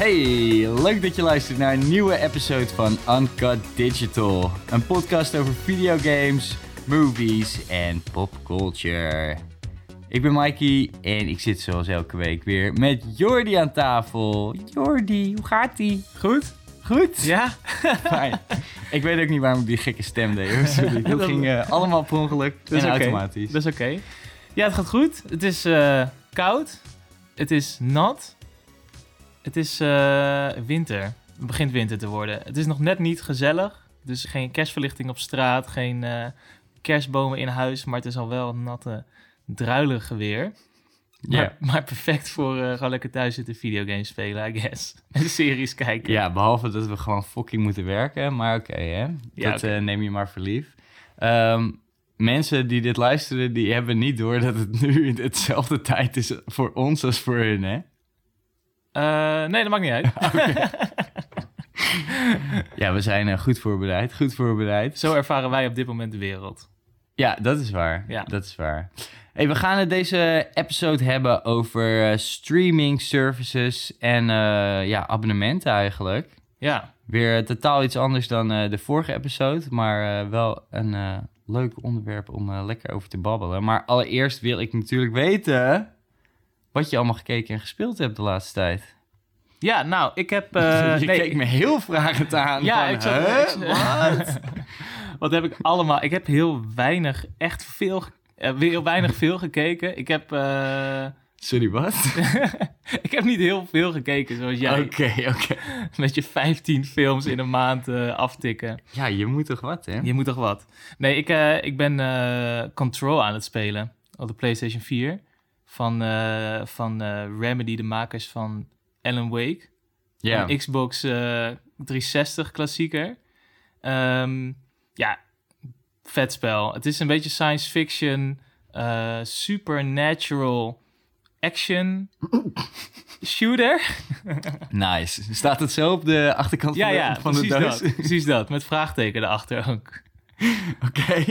Hey, leuk dat je luistert naar een nieuwe episode van Uncut Digital. Een podcast over videogames, movies en popculture. Ik ben Mikey en ik zit zoals elke week weer met Jordi aan tafel. Jordi, hoe gaat-ie? Goed? Goed? Ja? Fijn. ik weet ook niet waarom ik die gekke stem deed. hoor. Sorry. Dat ging eh, allemaal per ongeluk Dat is en automatisch. Dat is oké. Ja, het gaat goed. Het is eh, koud. Het is nat. Het is eh, winter. Het begint winter te worden. Het is nog net niet gezellig. Dus geen kerstverlichting op straat, geen eh, kerstbomen in huis. Maar het is al wel natte, druilige weer. Maar, Ja. maar perfect voor eh, gewoon lekker thuis zitten videogames spelen, I guess. En series kijken. Ja, behalve dat we gewoon fucking moeten werken. Maar oké, hè. Ja, dat neem je maar voor lief. Ehm, mensen die dit luisteren, die hebben niet door dat het nu hetzelfde tijd is voor ons als voor hun, hè? Eh, nee, dat maakt niet uit. Ja, we zijn eh, goed voorbereid, goed voorbereid. Zo ervaren wij op dit moment de wereld. Ja, dat is waar. Ja. Dat is waar. Hey, we gaan het deze episode hebben over eh, streaming services en ja, abonnementen eigenlijk. Ja, Weer totaal iets anders dan de vorige episode, maar wel een leuk onderwerp om lekker over te babbelen. Maar allereerst wil ik natuurlijk weten wat je allemaal gekeken en gespeeld hebt de laatste tijd. ja nou, ik heb... eh, je nee, keek me heel vragend aan. Ja, van, ik zat... "Huh? ik- Wat heb ik allemaal... Ik heb heel weinig, echt veel... eh, heel weinig veel gekeken. Ik heb... eh, Sorry, wat? ik heb niet heel veel gekeken, zoals jij. Oké, oké. Met je 15 films in een maand aftikken. Ja, je moet toch wat, hè? Je moet toch wat. Nee, ik, ik ben Control aan het spelen. Op de PlayStation 4. Van, eh, van eh, Remedy, de makers van Alan Wake. Ja. Xbox eh, 360 klassieker. Ehm, ja, vet spel. Het is een beetje science fiction, eh, supernatural action shooter. Nice. Staat het zo op de achterkant ja, van, de, ja, van de precies doos? dat. Precies dat. Met vraagteken erachter ook. Oké.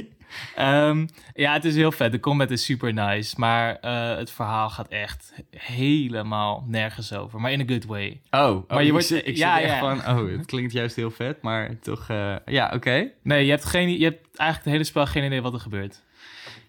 Ehm, ja, het is heel vet. De combat is super nice. Maar eh, het verhaal gaat echt helemaal nergens over. Maar in a good way. Oh, oh, Maar je ik wordt- ik ja, zit echt ja. van, oh, het klinkt juist heel vet, maar toch, eh, ja, oké. Nee, je hebt, geen, je hebt eigenlijk het hele spel geen idee wat er gebeurt.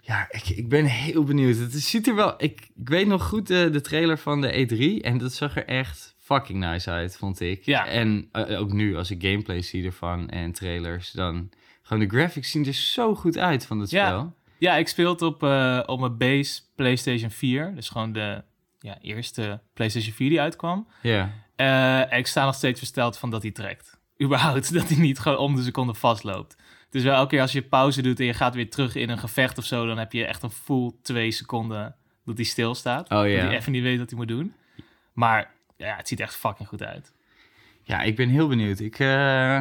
Ja, ik, ik ben heel benieuwd. Het ziet er wel, ik, ik weet nog goed de trailer van de E3 en dat zag er echt fucking nice uit, vond ik. Ja. En eh, ook nu, als ik gameplay zie ervan en trailers, dan gewoon de graphics zien er zo goed uit van dat Ja. spel. Ja, ik speel het op, eh, op mijn base PlayStation 4. Dus gewoon de ja, eerste PlayStation 4 die uitkwam. Ja. Eh, ik sta nog steeds versteld van dat hij trekt. Überhaupt, dat hij niet gewoon om de seconde vastloopt. Dus wel elke keer als je pauze doet en je gaat weer terug in een gevecht of zo... dan heb je echt een full twee seconden dat hij stilstaat. Oh Dat ja. hij even niet weet wat hij moet doen. Maar ja, het ziet echt fucking goed uit. Ja, ik ben heel benieuwd. Ik, eh,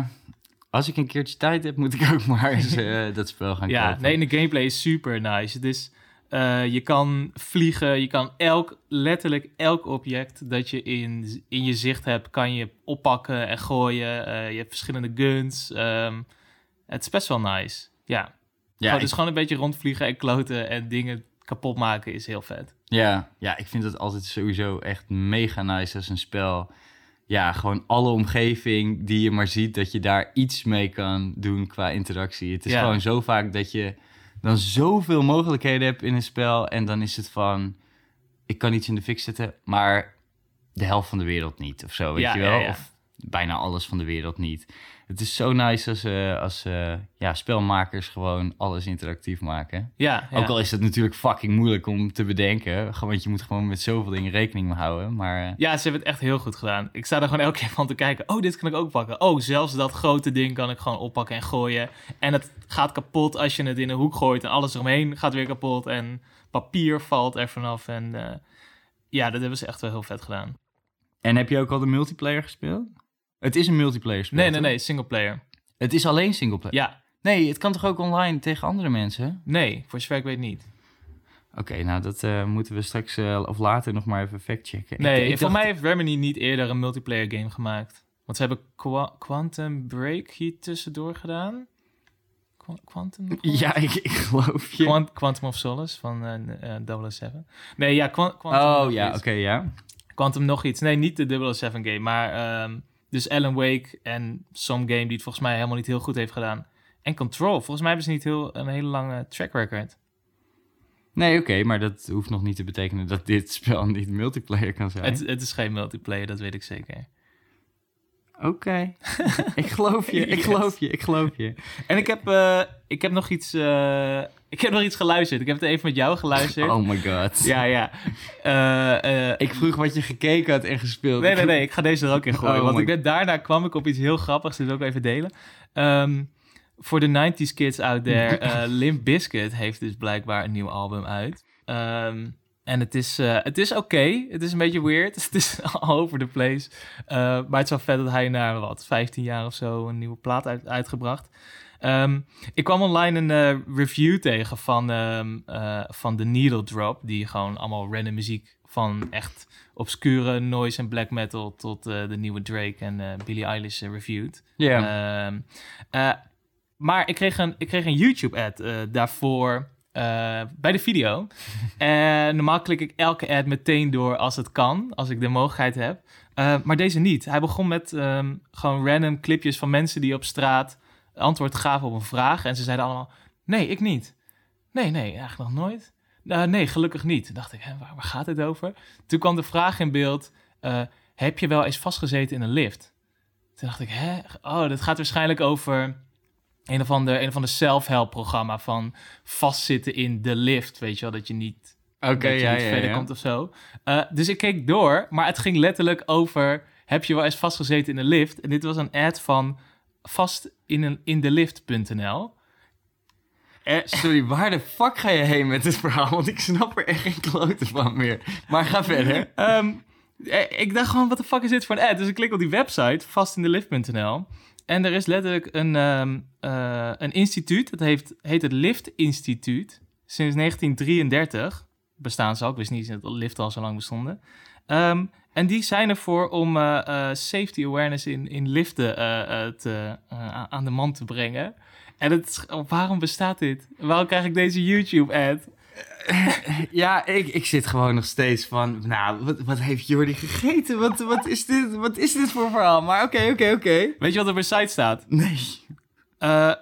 als ik een keertje tijd heb, moet ik ook maar eens eh, dat spel gaan Ja, kopen. nee, en de gameplay is super nice. Het is, eh, je kan vliegen, je kan elk, letterlijk elk object dat je in, in je zicht hebt, kan je oppakken en gooien. Eh, je hebt verschillende guns. Ehm, het is best wel nice. Ja, ja, ik- dus gewoon een beetje rondvliegen en kloten en dingen kapot maken is heel vet. Ja, ja, ik vind het altijd sowieso echt mega nice als een spel. Ja, gewoon alle omgeving die je maar ziet, dat je daar iets mee kan doen qua interactie. Het is Ja. gewoon zo vaak dat je dan zoveel mogelijkheden hebt in een spel. En dan is het van, ik kan iets in de fik zetten, maar de helft van de wereld niet of zo, weet Ja, je wel? ja. Of bijna alles van de wereld niet. Het is zo nice als, eh, als eh, ja, spelmakers gewoon alles interactief maken. Ja, ja. Ook al is het natuurlijk fucking moeilijk om te bedenken. Want je moet gewoon met zoveel dingen rekening houden. Maar eh, Ja, ze hebben het echt heel goed gedaan. Ik sta er gewoon elke keer van te kijken. Oh, dit kan ik ook pakken. Oh, zelfs dat grote ding kan ik gewoon oppakken en gooien. En het gaat kapot als je het in een hoek gooit. En alles eromheen gaat weer kapot. En papier valt er vanaf. En ja, dat hebben ze echt wel heel vet gedaan. En heb je ook al de multiplayer gespeeld? Het is een multiplayer spel. Nee, nee, nee, single player. Het is alleen singleplayer. Ja, Nee, het kan toch ook online tegen andere mensen? nee, voor zover ik weet niet. Oké, nou dat eh, moeten we straks eh, of later nog maar even factchecken. Nee, ik, ik voor dacht- mij heeft Remedy niet eerder een multiplayer game gemaakt. Want ze hebben Qua- Quantum Break hier tussendoor gedaan. Qua- Quantum? Ja, ik, ik geloof je. Quant- Quantum of Solace van eh, eh, 007. Nee, ja, Quan- Quantum. oh ja, oké, ja. Quantum nog iets. Nee, niet de 007 game, maar ehm, dus Alan Wake en some game die het volgens mij helemaal niet heel goed heeft gedaan. En Control. Volgens mij hebben ze niet heel, een hele lange track record. Nee, oké, maar dat hoeft nog niet te betekenen dat dit spel niet multiplayer kan zijn. Het, het is geen multiplayer, dat weet ik zeker. Oké, ik geloof je, ik Yes. geloof je, ik geloof je. En ik heb, eh, ik heb nog iets. eh, ik heb nog iets geluisterd. Ik heb het even met jou geluisterd. Oh my god. Ja, ja. Eh, eh, Ik vroeg wat je gekeken had en gespeeld. Nee, nee, nee. Ik ga deze er ook in gooien. Oh want ik ben, daarna kwam ik op iets heel grappigs. Dat wil ik even delen. Ehm, voor de 90s kids out there. eh Limp Bizkit heeft dus blijkbaar een nieuw album uit. Ehm, en het is, het is oké. Het is een beetje weird. Het is all over the place. Maar het is wel vet dat hij na wat, 15 jaar of zo een nieuwe plaat uit, uitgebracht. Ehm, ik kwam online een eh, review tegen van, eh, van The Needle Drop. Die gewoon allemaal random muziek van echt obscure noise en black metal tot eh, de nieuwe Drake en Billie Eilish reviewed. Ja. Ehm, eh, maar ik kreeg een, ik kreeg een YouTube-ad daarvoor bij de video. en normaal klik ik elke ad meteen door als het kan, als ik de mogelijkheid heb. Maar deze niet. Hij begon met gewoon random clipjes van mensen die op straat antwoord gaven op een vraag. En ze zeiden allemaal, nee, ik niet. Nee, nee, eigenlijk nog nooit. "Eh, nee, gelukkig niet. Toen dacht ik, hè, waar, waar gaat het over? Toen kwam de vraag in beeld, eh, heb je wel eens vastgezeten in een lift? Toen dacht ik, hè? Oh, dat gaat waarschijnlijk over een of ander, een of ander self-help programma van vastzitten in de lift. Weet je wel, dat je niet, Oké, dat je ja, niet ja, verder ja. komt of zo. Eh, dus ik keek door, maar het ging letterlijk over, heb je wel eens vastgezeten in een lift? En dit was een ad van vast in, een, in de lift.nl. Eh, sorry, waar de fuck ga je heen met dit verhaal? Want ik snap er echt geen klote van meer. Maar ga verder. Ehm, eh, ik dacht gewoon, wat de fuck is dit voor een ad? Dus ik klik op die website, vastindelift.nl. En er is letterlijk een, ehm, eh, een instituut. Dat heeft, heet het Lift Instituut. Sinds 1933 bestaan ze al. Ik wist niet dat liften al zo lang bestonden. Ehm, en die zijn ervoor om eh, eh, safety awareness in, in liften eh, te, aan de man te brengen. En het, is- waarom bestaat dit? Waarom krijg ik deze YouTube-ad? Ja, ik, ik zit gewoon nog steeds van... Nou, wat, wat heeft Jordi gegeten? Wat, wat, is dit, wat is dit voor verhaal? Maar oké, oké, oké. Weet je wat er op een site staat? Nee.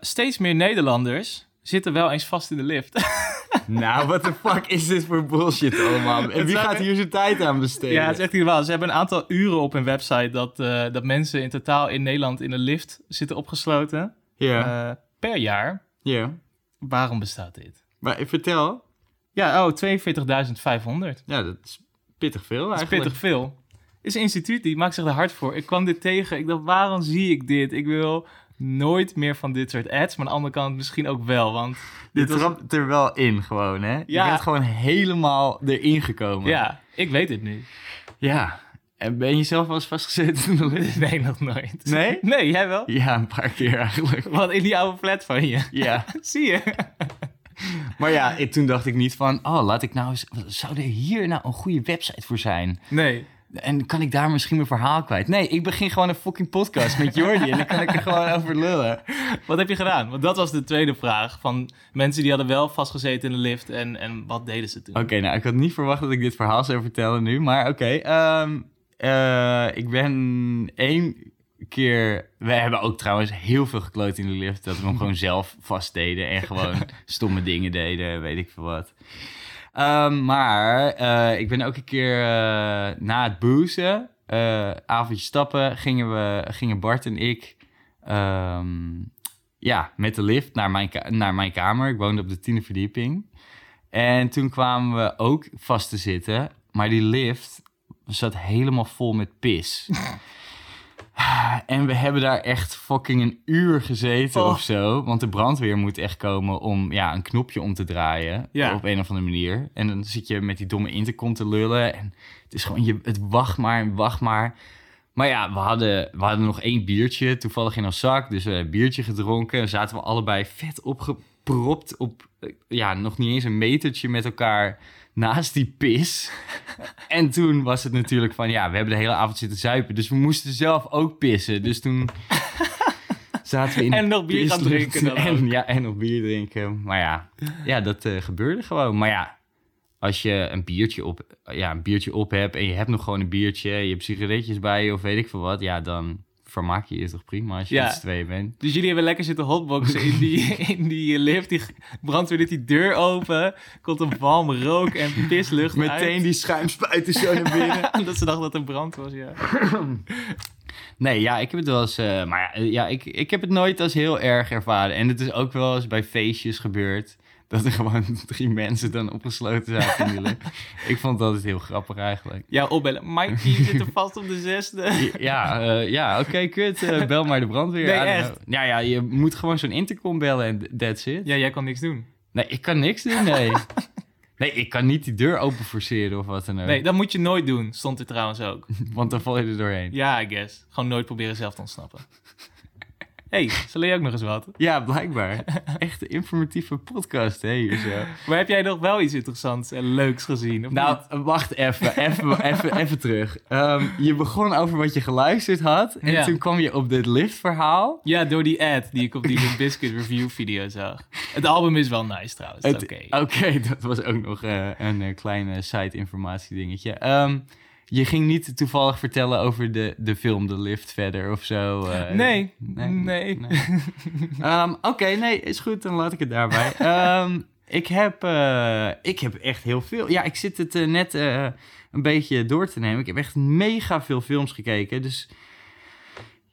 Steeds meer Nederlanders zitten wel eens vast in de lift. Nou, what the fuck is dit voor bullshit allemaal? En wie gaat hier zijn tijd aan besteden? ja, het is echt niet waar. Ze hebben een aantal uren op hun website dat, eh, dat mensen in totaal in Nederland in een lift zitten opgesloten. Ja, eh, per jaar. ja. Waarom bestaat dit? Maar vertel. Ja, oh, 42.500. Ja, dat is pittig veel Dat is eigenlijk. pittig veel. Is een instituut die maakt zich er hard voor. Ik kwam dit tegen. Ik dacht, waarom zie ik dit? Ik wil nooit meer van dit soort ads. Maar aan de andere kant misschien ook wel. Want dit was... trapt er wel in gewoon, hè? Je bent gewoon helemaal erin gekomen. Ja, ik weet het nu. Ja. En ben je zelf wel eens vastgezeten in de lift? Nee, nog nooit. Nee? Nee, jij wel? Ja, een paar keer eigenlijk. Wat in die oude flat van je. Ja. Zie je? Maar ja, ik, toen dacht ik niet van... Oh, laat ik nou eens... Zou er hier nou een goede website voor zijn? Nee. En kan ik daar misschien mijn verhaal kwijt? Nee, ik begin gewoon een fucking podcast met Jordi. en dan kan ik er gewoon over lullen. Wat heb je gedaan? Want dat was de tweede vraag. Van mensen die hadden wel vastgezeten in de lift. En, en wat deden ze toen? Oké, nou, ik had niet verwacht dat ik dit verhaal zou vertellen nu. Maar oké, ehm, eh, ik ben één keer... We hebben ook trouwens heel veel gekloot in de lift. Dat we hem gewoon zelf vastdeden. En gewoon stomme dingen deden, weet ik veel wat. Ehm, maar eh, ik ben ook een keer eh, na het boezen, eh avondje stappen, gingen, we, gingen Bart en ik ehm, ja, met de lift naar mijn, naar mijn kamer. Ik woonde op de tiende verdieping. En toen kwamen we ook vast te zitten, maar die lift zat helemaal vol met pis. En we hebben daar echt fucking een uur gezeten Oh. of zo. Want de brandweer moet echt komen om ja, een knopje om te draaien. Ja. Op een of andere manier. En dan zit je met die domme intercom te lullen. En het is gewoon, je, het wacht maar en wacht maar. Maar ja, we hadden, we hadden nog één biertje toevallig in ons zak. Dus we hebben een biertje gedronken. En zaten we allebei vet opgepropt op, eh, ja, nog niet eens een metertje met elkaar naast die pis. En toen was het natuurlijk van, ja, we hebben de hele avond zitten zuipen. Dus we moesten zelf ook pissen. Dus toen zaten we in En nog bier gaan drinken dan En, ook. ja, en nog bier drinken. Maar ja, ja dat eh, gebeurde gewoon. Maar ja, als je een biertje op, ja, een biertje op hebt en je hebt nog gewoon een biertje, je hebt sigaretjes bij je of weet ik veel wat, ja, dan vermaak je je toch prima als je Ja. met z'n tweeën bent. Dus jullie hebben lekker zitten hotboxen in die, in die lift. Die brandweer doet die deur open. Komt een walm rook en pislucht Meteen uit. die schuimspuiten zo naar binnen. dat ze dachten dat er brand was, ja. Nee, ja, ik heb het wel eens... eh, maar ja, eh, ja ik, ik heb het nooit als heel erg ervaren. En het is ook wel eens bij feestjes gebeurd... dat er gewoon drie mensen dan opgesloten zaten in die. Ik vond dat heel grappig eigenlijk. Ja, opbellen. Mike, je zit er vast op de zesde. Ja, eh, ja oké, kut. eh, bel maar de brandweer. Nee, echt? Ja, ja, je moet gewoon zo'n intercom bellen en that's it. Ja, jij kon niks doen. Nee, ik kan niks doen, nee. Nee, ik kan niet die deur open forceren of wat dan ook. Nee, dat moet je nooit doen. Stond er trouwens ook. Want dan val je er doorheen. Ja, I guess. Gewoon nooit proberen zelf te ontsnappen. Hey, zal je ook nog eens wat? Ja, blijkbaar. Echt een informatieve podcast, hè, hier zo. Maar heb jij nog wel iets interessants en leuks gezien? Of Nou, niet? wacht even, even, even, even terug. Ehm, je begon over wat je geluisterd had. En Ja. toen kwam je op dit liftverhaal. Ja, door die ad die ik op die Limp Bizkit review video zag. Het album is wel nice trouwens. Oké. Oké, dat was ook nog eh, een eh, kleine side-informatie dingetje. Ehm, je ging niet toevallig vertellen over de, de film The Lift verder of zo. eh, Nee, nee. Ehm, Oké, nee, is goed, dan laat ik het daarbij. Ehm, ik, heb, eh, ik heb echt heel veel. Ja, ik zit het eh, net een beetje door te nemen. Ik heb echt mega veel films gekeken. Dus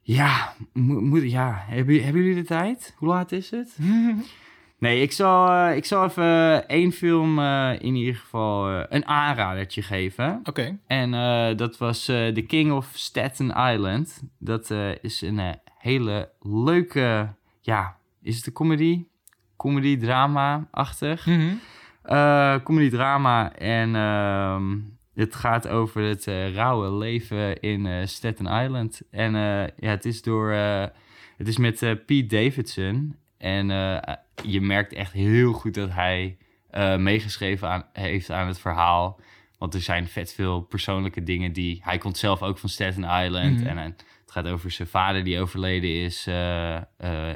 ja, mo- moet, ja. Hebben, hebben jullie de tijd? Hoe laat is het? Nee, ik zal, eh, ik zal even één film eh, in ieder geval eh, een aanradertje geven. Oké. En eh, dat was eh The King of Staten Island. Dat eh, is een eh, hele leuke, ja, is het een comedy? Comedy-drama-achtig. Eh comedy-drama en ehm, het gaat over het eh, rauwe leven in eh, Staten Island. En eh, ja, het is door, eh, het is met eh, Pete Davidson. En eh, je merkt echt heel goed dat hij eh, meegeschreven aan, heeft aan het verhaal. Want er zijn vet veel persoonlijke dingen die... Hij komt zelf ook van Staten Island. Mhm. En het gaat over zijn vader die overleden is, eh, eh,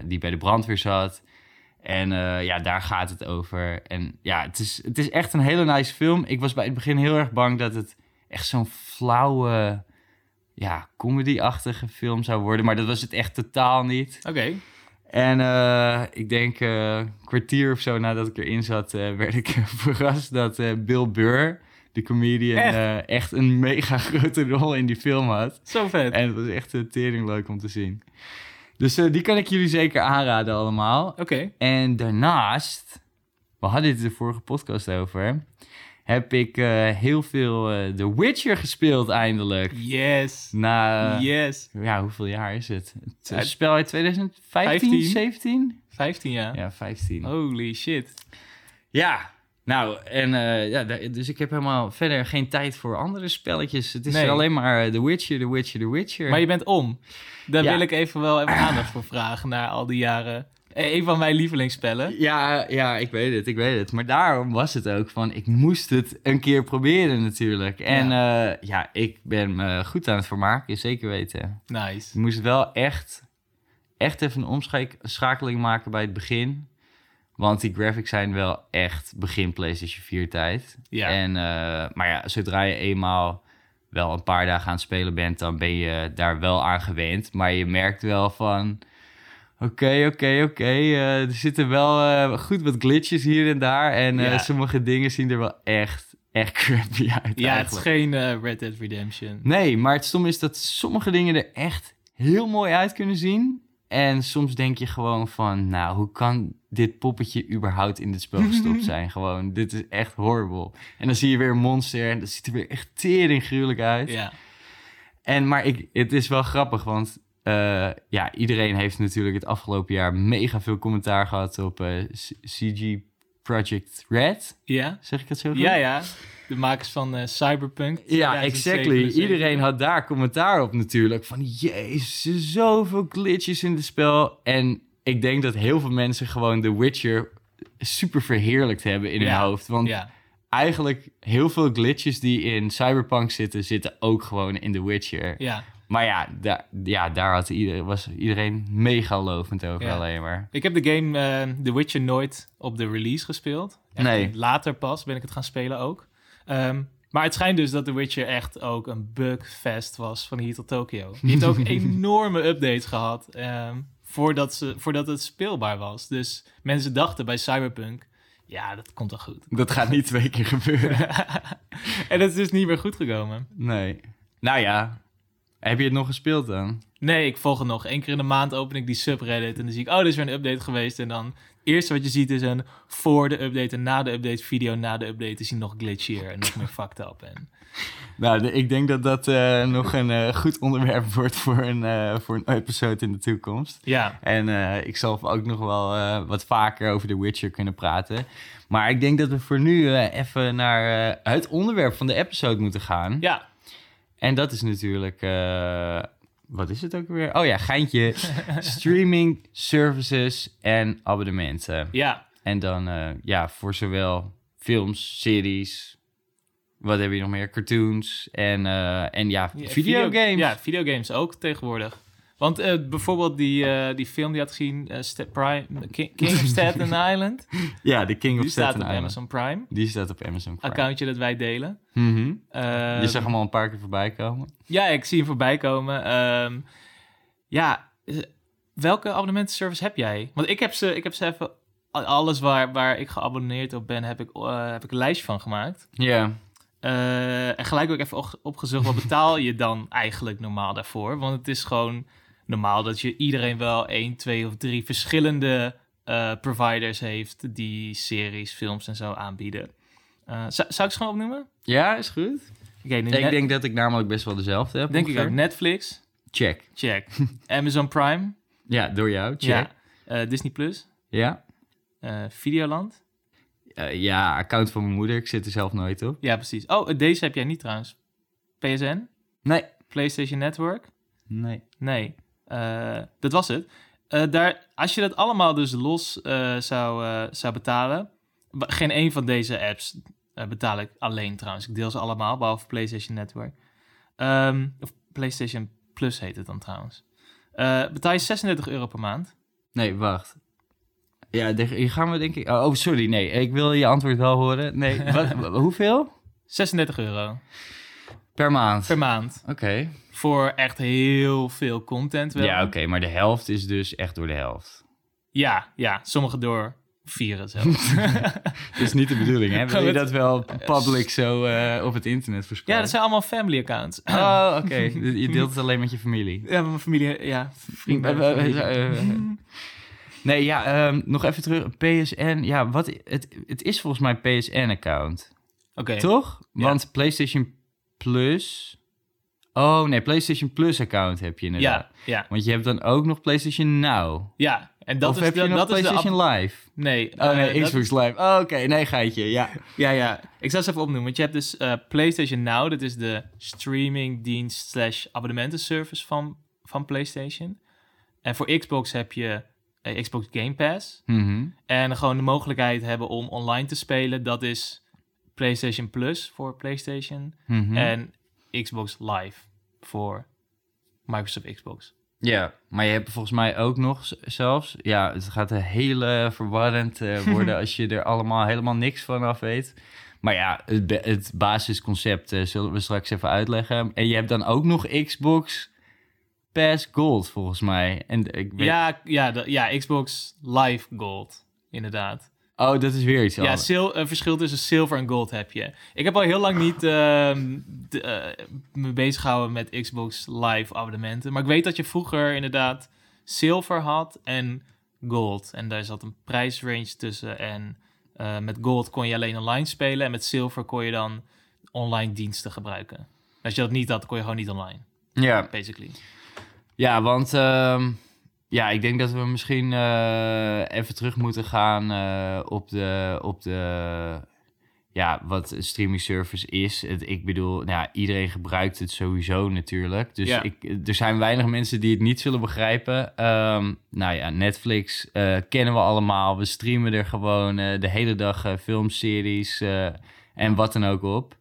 die bij de brandweer zat. En ja, daar gaat het over. En ja, het is, het is echt een hele nice film. Ik was bij het begin heel erg bang dat het echt zo'n flauwe, ja, comedy-achtige film zou worden. Maar dat was het echt totaal niet. Oké. En eh, ik denk eh, een kwartier of zo nadat ik erin zat, eh, werd ik verrast dat eh, Bill Burr, de comedian, Echt? echt? een mega grote rol in die film had. Zo vet. En het was echt tering leuk om te zien. Dus eh, die kan ik jullie zeker aanraden allemaal. Oké. En daarnaast, we hadden het de vorige podcast over, heb ik eh, heel veel eh The Witcher gespeeld eindelijk. Yes. Na, yes. ja, hoeveel jaar is het? Het Ja, spel uit 2015, 15. 17? 15 jaar. Ja, 15. Holy shit. Ja, nou, en eh, ja, dus ik heb helemaal verder geen tijd voor andere spelletjes. Het is Nee. alleen maar The Witcher, The Witcher, The Witcher. Maar je bent om. Daar Ja. wil ik even wel even aandacht voor vragen na al die jaren. Eh, Een van mijn lievelingsspellen. Ja, ja, ik weet het, ik weet het. Maar daarom was het ook van, ik moest het een keer proberen natuurlijk. En ja, ja ik ben me goed aan het vermaken, zeker weten. Nice. Ik moest wel echt, echt even een omschakeling maken bij het begin. Want die graphics zijn wel echt begin PlayStation 4 tijd. Ja. En, eh, maar ja, zodra je eenmaal wel een paar dagen aan het spelen bent, dan ben je daar wel aan gewend. Maar je merkt wel van, oké, oké, oké, eh, er zitten wel eh, goed wat glitches hier en daar. En eh, Ja. sommige dingen zien er wel echt, echt crappy uit Ja, het is geen Red Dead Redemption. Nee, maar het stom is dat sommige dingen er echt heel mooi uit kunnen zien. En soms denk je gewoon van, nou, hoe kan dit poppetje überhaupt in dit spel gestopt zijn? gewoon, dit is echt horrible. En dan zie je weer een monster en dat ziet er weer echt tering gruwelijk uit. Ja. En, maar ik, het is wel grappig, want eh, ja, iedereen heeft natuurlijk het afgelopen jaar mega veel commentaar gehad op eh, CG Project Red. Ja? Zeg ik dat zo goed? Ja, ja. De makers van eh, Cyberpunk. Ja, 2077. exactly. Iedereen had daar commentaar op natuurlijk. Van, jezus, zoveel glitches in het spel. En ik denk dat heel veel mensen gewoon The Witcher super verheerlijkt hebben in Ja, hun hoofd. Want Ja. eigenlijk heel veel glitches die in Cyberpunk zitten, zitten ook gewoon in The Witcher. ja. Maar ja, daar, ja, daar had iedereen, was iedereen mega lovend over Ja. alleen maar. Ik heb de game eh, The Witcher nooit op de release gespeeld. Nee. Later pas ben ik het gaan spelen ook. Ehm, maar het schijnt dus dat The Witcher echt ook een bugfest was van hier tot Tokyo. Die heeft ook enorme updates gehad ehm, voordat, ze, voordat het speelbaar was. Dus mensen dachten bij Cyberpunk, ja, dat komt wel goed. Dat gaat niet twee keer gebeuren. en dat is dus niet meer goed gekomen. Nee. Nou ja, heb je het nog gespeeld dan? Nee, ik volg het nog. Eén keer in de maand open ik die subreddit en dan zie ik, oh, er is weer een update geweest. En dan, het eerste wat je ziet is een voor de update en na de update video. Na de update is hij nog glitchier en nog meer fucked up. En... Nou, de- ik denk dat dat eh, nog een eh, goed onderwerp wordt voor een, eh, voor een episode in de toekomst. Ja, En ik zal ook nog wel wat vaker over The Witcher kunnen praten. Maar ik denk dat we voor nu even naar het onderwerp van de episode moeten gaan. ja, En dat is natuurlijk... eh, wat is het ook weer? Oh ja, geintje. Streaming, services en abonnementen. ja. En dan eh, ja, voor zowel films, series... Wat heb je nog meer? Cartoons en, eh, en ja, Ja, videogames. Ja, videogames ook tegenwoordig. Want eh, bijvoorbeeld die, eh, die film die had gezien, Sta- Prime, King, King of Staten Island. Ja, de King Die of staat Staten op Island. Amazon Prime. Die staat op Amazon Prime. Accountje dat wij delen. Mhm. Je zag hem al een paar keer voorbij komen. Ja, ik zie hem voorbij komen. Ehm, ja, welke abonnementenservice heb jij? Want ik heb ze, ik heb ze even... Alles waar, waar ik geabonneerd op ben, heb ik, heb ik een lijstje van gemaakt. Ja. En gelijk ook even op- opgezocht, wat betaal je dan eigenlijk normaal daarvoor? Want het is gewoon normaal dat je iedereen wel één, twee of drie verschillende eh, providers heeft die series, films en zo aanbieden. Eh, zou, zou ik ze gewoon opnoemen? Ja, is goed. Nu Ik net- denk dat ik namelijk best wel dezelfde heb. denk ik ongeveer. ook. Netflix, Check. check. Amazon Prime, Ja, door jou. Check. ja. Eh, Disney Plus, Ja. Videoland. Ja, account van mijn moeder. Ik zit er zelf nooit op. Ja, precies. Oh, deze heb jij niet trouwens. PSN, Nee. PlayStation Network. Nee. Nee, dat was het. Eh, daar, als je dat allemaal dus los eh, zou, eh, zou betalen... Geen een van deze apps eh, betaal ik alleen trouwens. Ik deel ze allemaal, behalve PlayStation Network. Ehm, of PlayStation Plus heet het dan trouwens. Eh, betaal je 36 euro per maand. Nee, wacht. Ja, hier gaan we denk ik... Oh, oh, sorry. Nee, ik wil je antwoord wel horen. Nee, wat, hoeveel? 36 euro Per maand. per maand. Oké. Voor echt heel veel content wel. Ja, oké. maar de helft is dus echt door de helft. Ja, ja, sommige door vieren zelfs. Dat is niet de bedoeling, hè? Wil je dat wel public zo eh, op het internet ja, verspreiden? dat zijn allemaal family accounts. Oh, oké. Je deelt het alleen met je familie. Ja, mijn familie, ja, vrienden. Eh, eh, Nee, ja, ehm, nog even terug. PSN, ja, wat, het, het is volgens mij PSN-account, Oké, toch? Ja. Want PlayStation Plus... Oh, nee, PlayStation Plus-account heb je inderdaad. ja, ja, Want je hebt dan ook nog PlayStation Now. ja. En dat of is heb de, je nog dat is de PlayStation ab- Live? Nee. Oh nee, eh, dat- Xbox Live. Oh, oké, nee, geitje, ja. ja, ja. Ik zal ze even opnoemen. Want je hebt dus eh, PlayStation Now. Dat is de streamingdienst slash abonnementenservice van, van PlayStation. En voor Xbox heb je eh, Xbox Game Pass. Mhm. En gewoon de mogelijkheid hebben om online te spelen. Dat is PlayStation Plus voor PlayStation. Mhm. En Xbox Live voor Microsoft Xbox. Ja, maar je hebt volgens mij ook nog zelfs... Ja, het gaat een hele verwarrend eh, worden als je er allemaal helemaal niks van af weet. Maar ja, het, het basisconcept eh, zullen we straks even uitleggen. En je hebt dan ook nog Xbox Pass Gold, volgens mij. En ik weet... Ja, ja, de- ja, Xbox Live Gold, inderdaad. Oh, dat is weer iets Ja, anders. sil- een verschil tussen silver en gold heb je. Ik heb al heel lang niet ehm, de, eh, me bezig gehouden met Xbox Live abonnementen. Maar ik weet dat je vroeger inderdaad silver had en gold. En daar zat een prijsrange tussen. En eh, met gold kon je alleen online spelen. En met silver kon je dan online diensten gebruiken. Als je dat niet had, kon je gewoon niet online, Ja, basically. Ja, want ehm, ja, ik denk dat we misschien eh, even terug moeten gaan eh, op, de, op de, ja, wat een streaming service is. Het, ik bedoel, nou ja, iedereen gebruikt het sowieso natuurlijk. Dus Ja. ik, er zijn weinig mensen die het niet zullen begrijpen. Ehm, nou ja, Netflix eh, kennen we allemaal. We streamen er gewoon de hele dag filmseries en wat dan ook op.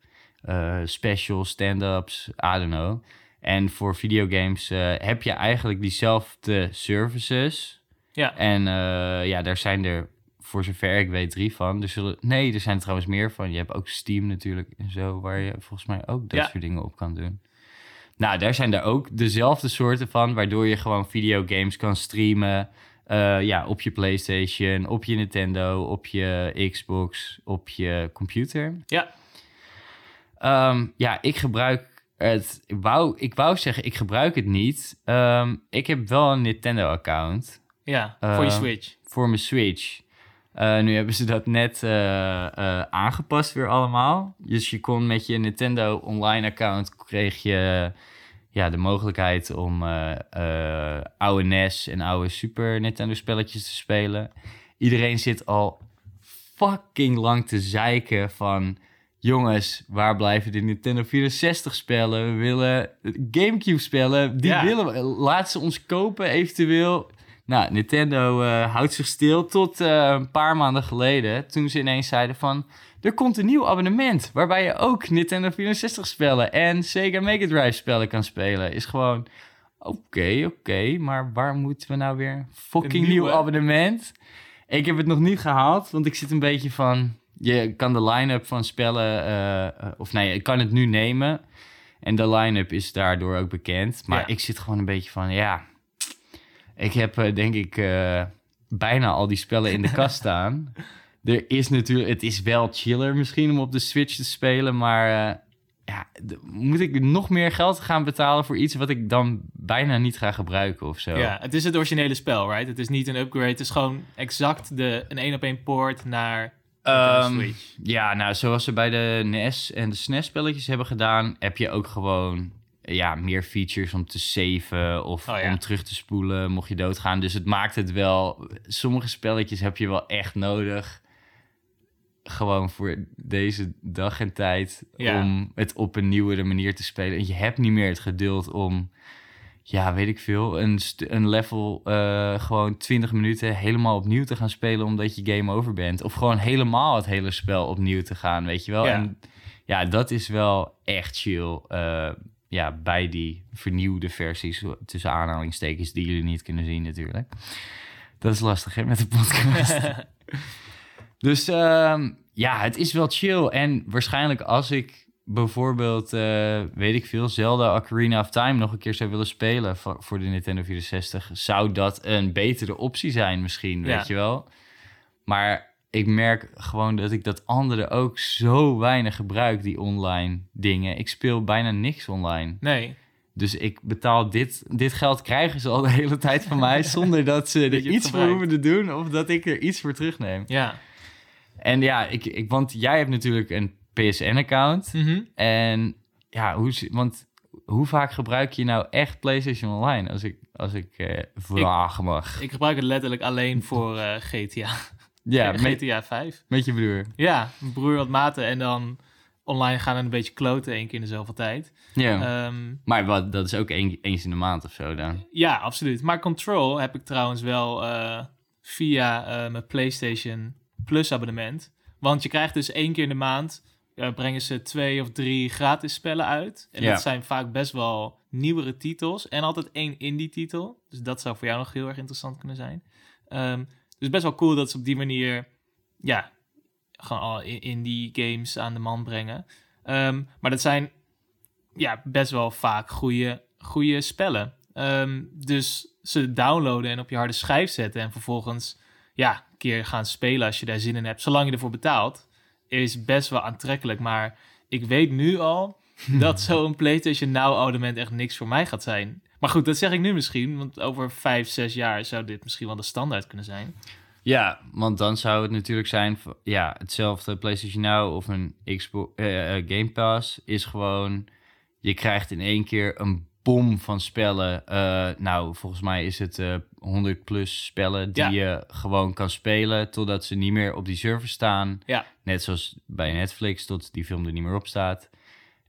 Specials, stand-ups, I don't know. En voor videogames eh, heb je eigenlijk diezelfde services. Ja, En eh, ja, daar zijn er voor zover ik weet, drie van. Er zullen, nee, er zijn er trouwens meer van. Je hebt ook Steam natuurlijk en zo, waar je volgens mij ook dat Ja. soort dingen op kan doen. Nou, daar zijn er ook dezelfde soorten van, waardoor je gewoon videogames kan streamen. eh, ja, op je PlayStation, op je Nintendo, op je Xbox, op je computer. Ja. Ehm, ja, ik gebruik het. Ik wou, ik wou zeggen, ik gebruik het niet. Ehm, ik heb wel een Nintendo-account Ja, voor je Eh, Switch. voor mijn Switch. Eh, nu hebben ze dat net eh, eh, aangepast weer allemaal. Dus je kon met je Nintendo online account kreeg je ja, de mogelijkheid om oude NES en oude Super Nintendo spelletjes te spelen. Iedereen zit al fucking lang te zeiken van... Jongens, waar blijven de Nintendo 64 spellen? We willen Gamecube spellen. Die Ja. willen we. Laat ze ons kopen eventueel. Nou, Nintendo eh, houdt zich stil tot eh, een paar maanden geleden. Toen ze ineens zeiden van... Er komt een nieuw abonnement waarbij je ook Nintendo 64 spellen en Sega Mega Drive spellen kan spelen. Is gewoon, oké, oké, maar waar moeten we nou weer fucking nieuw abonnement? Ik heb het nog niet gehaald, want ik zit een beetje van... Je kan de line-up van spellen, eh, of nee, ik kan het nu nemen. En de line-up is daardoor ook bekend. Maar Ja. ik zit gewoon een beetje van, ja... Ik heb eh, denk ik eh, bijna al die spellen in de kast staan. Er is natuurlijk, het is wel chiller misschien om op de Switch te spelen, maar ja, moet ik nog meer geld gaan betalen voor iets wat ik dan bijna niet ga gebruiken of zo? Ja, het is het originele spel, right? Het is niet een upgrade. Het is gewoon exact de, een één op één poort naar Ehm, ja, nou, zoals ze bij de NES en de SNES spelletjes hebben gedaan, heb je ook gewoon ja, meer features om te saven of Oh, ja. om terug te spoelen mocht je doodgaan. Dus het maakt het wel. Sommige spelletjes heb je wel echt nodig. Gewoon voor deze dag en tijd. Ja. Om het op een nieuwere manier te spelen. En je hebt niet meer het geduld om. Ja, weet ik veel. Een, een level eh, gewoon 20 minuten helemaal opnieuw te gaan spelen. omdat je game over bent. Of gewoon helemaal het hele spel opnieuw te gaan. Weet je wel. Ja. En ja, dat is wel echt chill. eh, ja, bij die vernieuwde versies. Tussen aanhalingstekens die jullie niet kunnen zien, natuurlijk. Dat is lastig, hè, met de podcast. Dus ehm, ja, het is wel chill. En waarschijnlijk als ik bijvoorbeeld, eh, weet ik veel, Zelda Ocarina of Time nog een keer zou willen spelen voor, de Nintendo 64, zou dat een betere optie zijn misschien, Ja. weet je wel. Maar ik merk gewoon dat ik dat andere ook zo weinig gebruik, die online dingen. Ik speel bijna niks online. Nee, Dus ik betaal dit, dit geld krijgen ze al de hele tijd van mij, zonder dat ze er iets voor hoeven te doen of dat ik er iets voor terugneem. ja. En ja, ik, ik, want jij hebt natuurlijk een PSN-account. Mhm. En ja, hoe, want hoe vaak gebruik je nou echt PlayStation Online? Als ik, als ik eh, vragen mag. Ik gebruik het letterlijk alleen voor eh, GTA. ja, met, GTA 5. met je broer. Ja, mijn broer wat maten en dan online gaan en een beetje kloten één keer in de zoveel tijd. Ja. Ehm, maar wat, dat is ook een, eens in de maand of zo dan. ja, absoluut. Maar Control heb ik trouwens wel eh, via mijn PlayStation Plus abonnement. Want je krijgt dus één keer in de maand brengen ze twee of drie gratis spellen uit. En Ja. dat zijn vaak best wel nieuwere titels. En altijd één indie titel. Dus dat zou voor jou nog heel erg interessant kunnen zijn. Ehm, dus best wel cool dat ze op die manier ja, gewoon al indie games aan de man brengen. Ehm, maar dat zijn ja, best wel vaak goede, goede spellen. Ehm, dus ze downloaden en op je harde schijf zetten en vervolgens ja, een keer gaan spelen als je daar zin in hebt, zolang je ervoor betaalt, is best wel aantrekkelijk. Maar ik weet nu al dat zo'n PlayStation Now abonnement echt niks voor mij gaat zijn. Maar goed, dat zeg ik nu misschien, want over vijf, zes jaar zou dit misschien wel de standaard kunnen zijn. Ja, want dan zou het natuurlijk zijn, ja, hetzelfde PlayStation Now of een Xbox eh, eh, Game Pass is gewoon, je krijgt in één keer een bom van spellen. Eh, nou, volgens mij is het eh 100 plus spellen die Ja. je gewoon kan spelen totdat ze niet meer op die server staan. Ja. Net zoals bij Netflix, tot die film er niet meer op staat.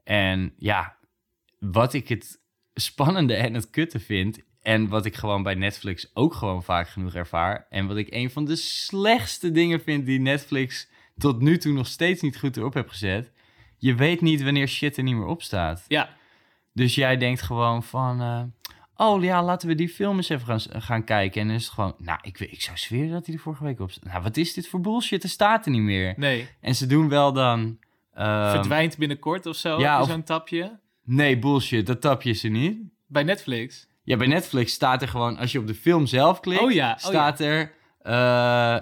En ja, wat ik het spannende en het kutte vind. En wat ik gewoon bij Netflix ook gewoon vaak genoeg ervaar. En wat ik een van de slechtste dingen vind die Netflix tot nu toe nog steeds niet goed erop heb gezet. Je weet niet wanneer shit er niet meer op staat. Ja, Dus jij denkt gewoon van, eh, oh ja, laten we die film eens even gaan, gaan kijken. En dan is het gewoon, nou, ik, ik zou zweren dat hij er vorige week op staat. Nou, wat is dit voor bullshit? Er staat er niet meer. Nee, En ze doen wel dan... ehm, verdwijnt binnenkort of zo. ja, Zo'n tapje. Nee, bullshit, dat tapje is er niet. Bij Netflix. Ja, bij Netflix staat er gewoon, als je op de film zelf klikt, Oh ja, oh staat er, eh,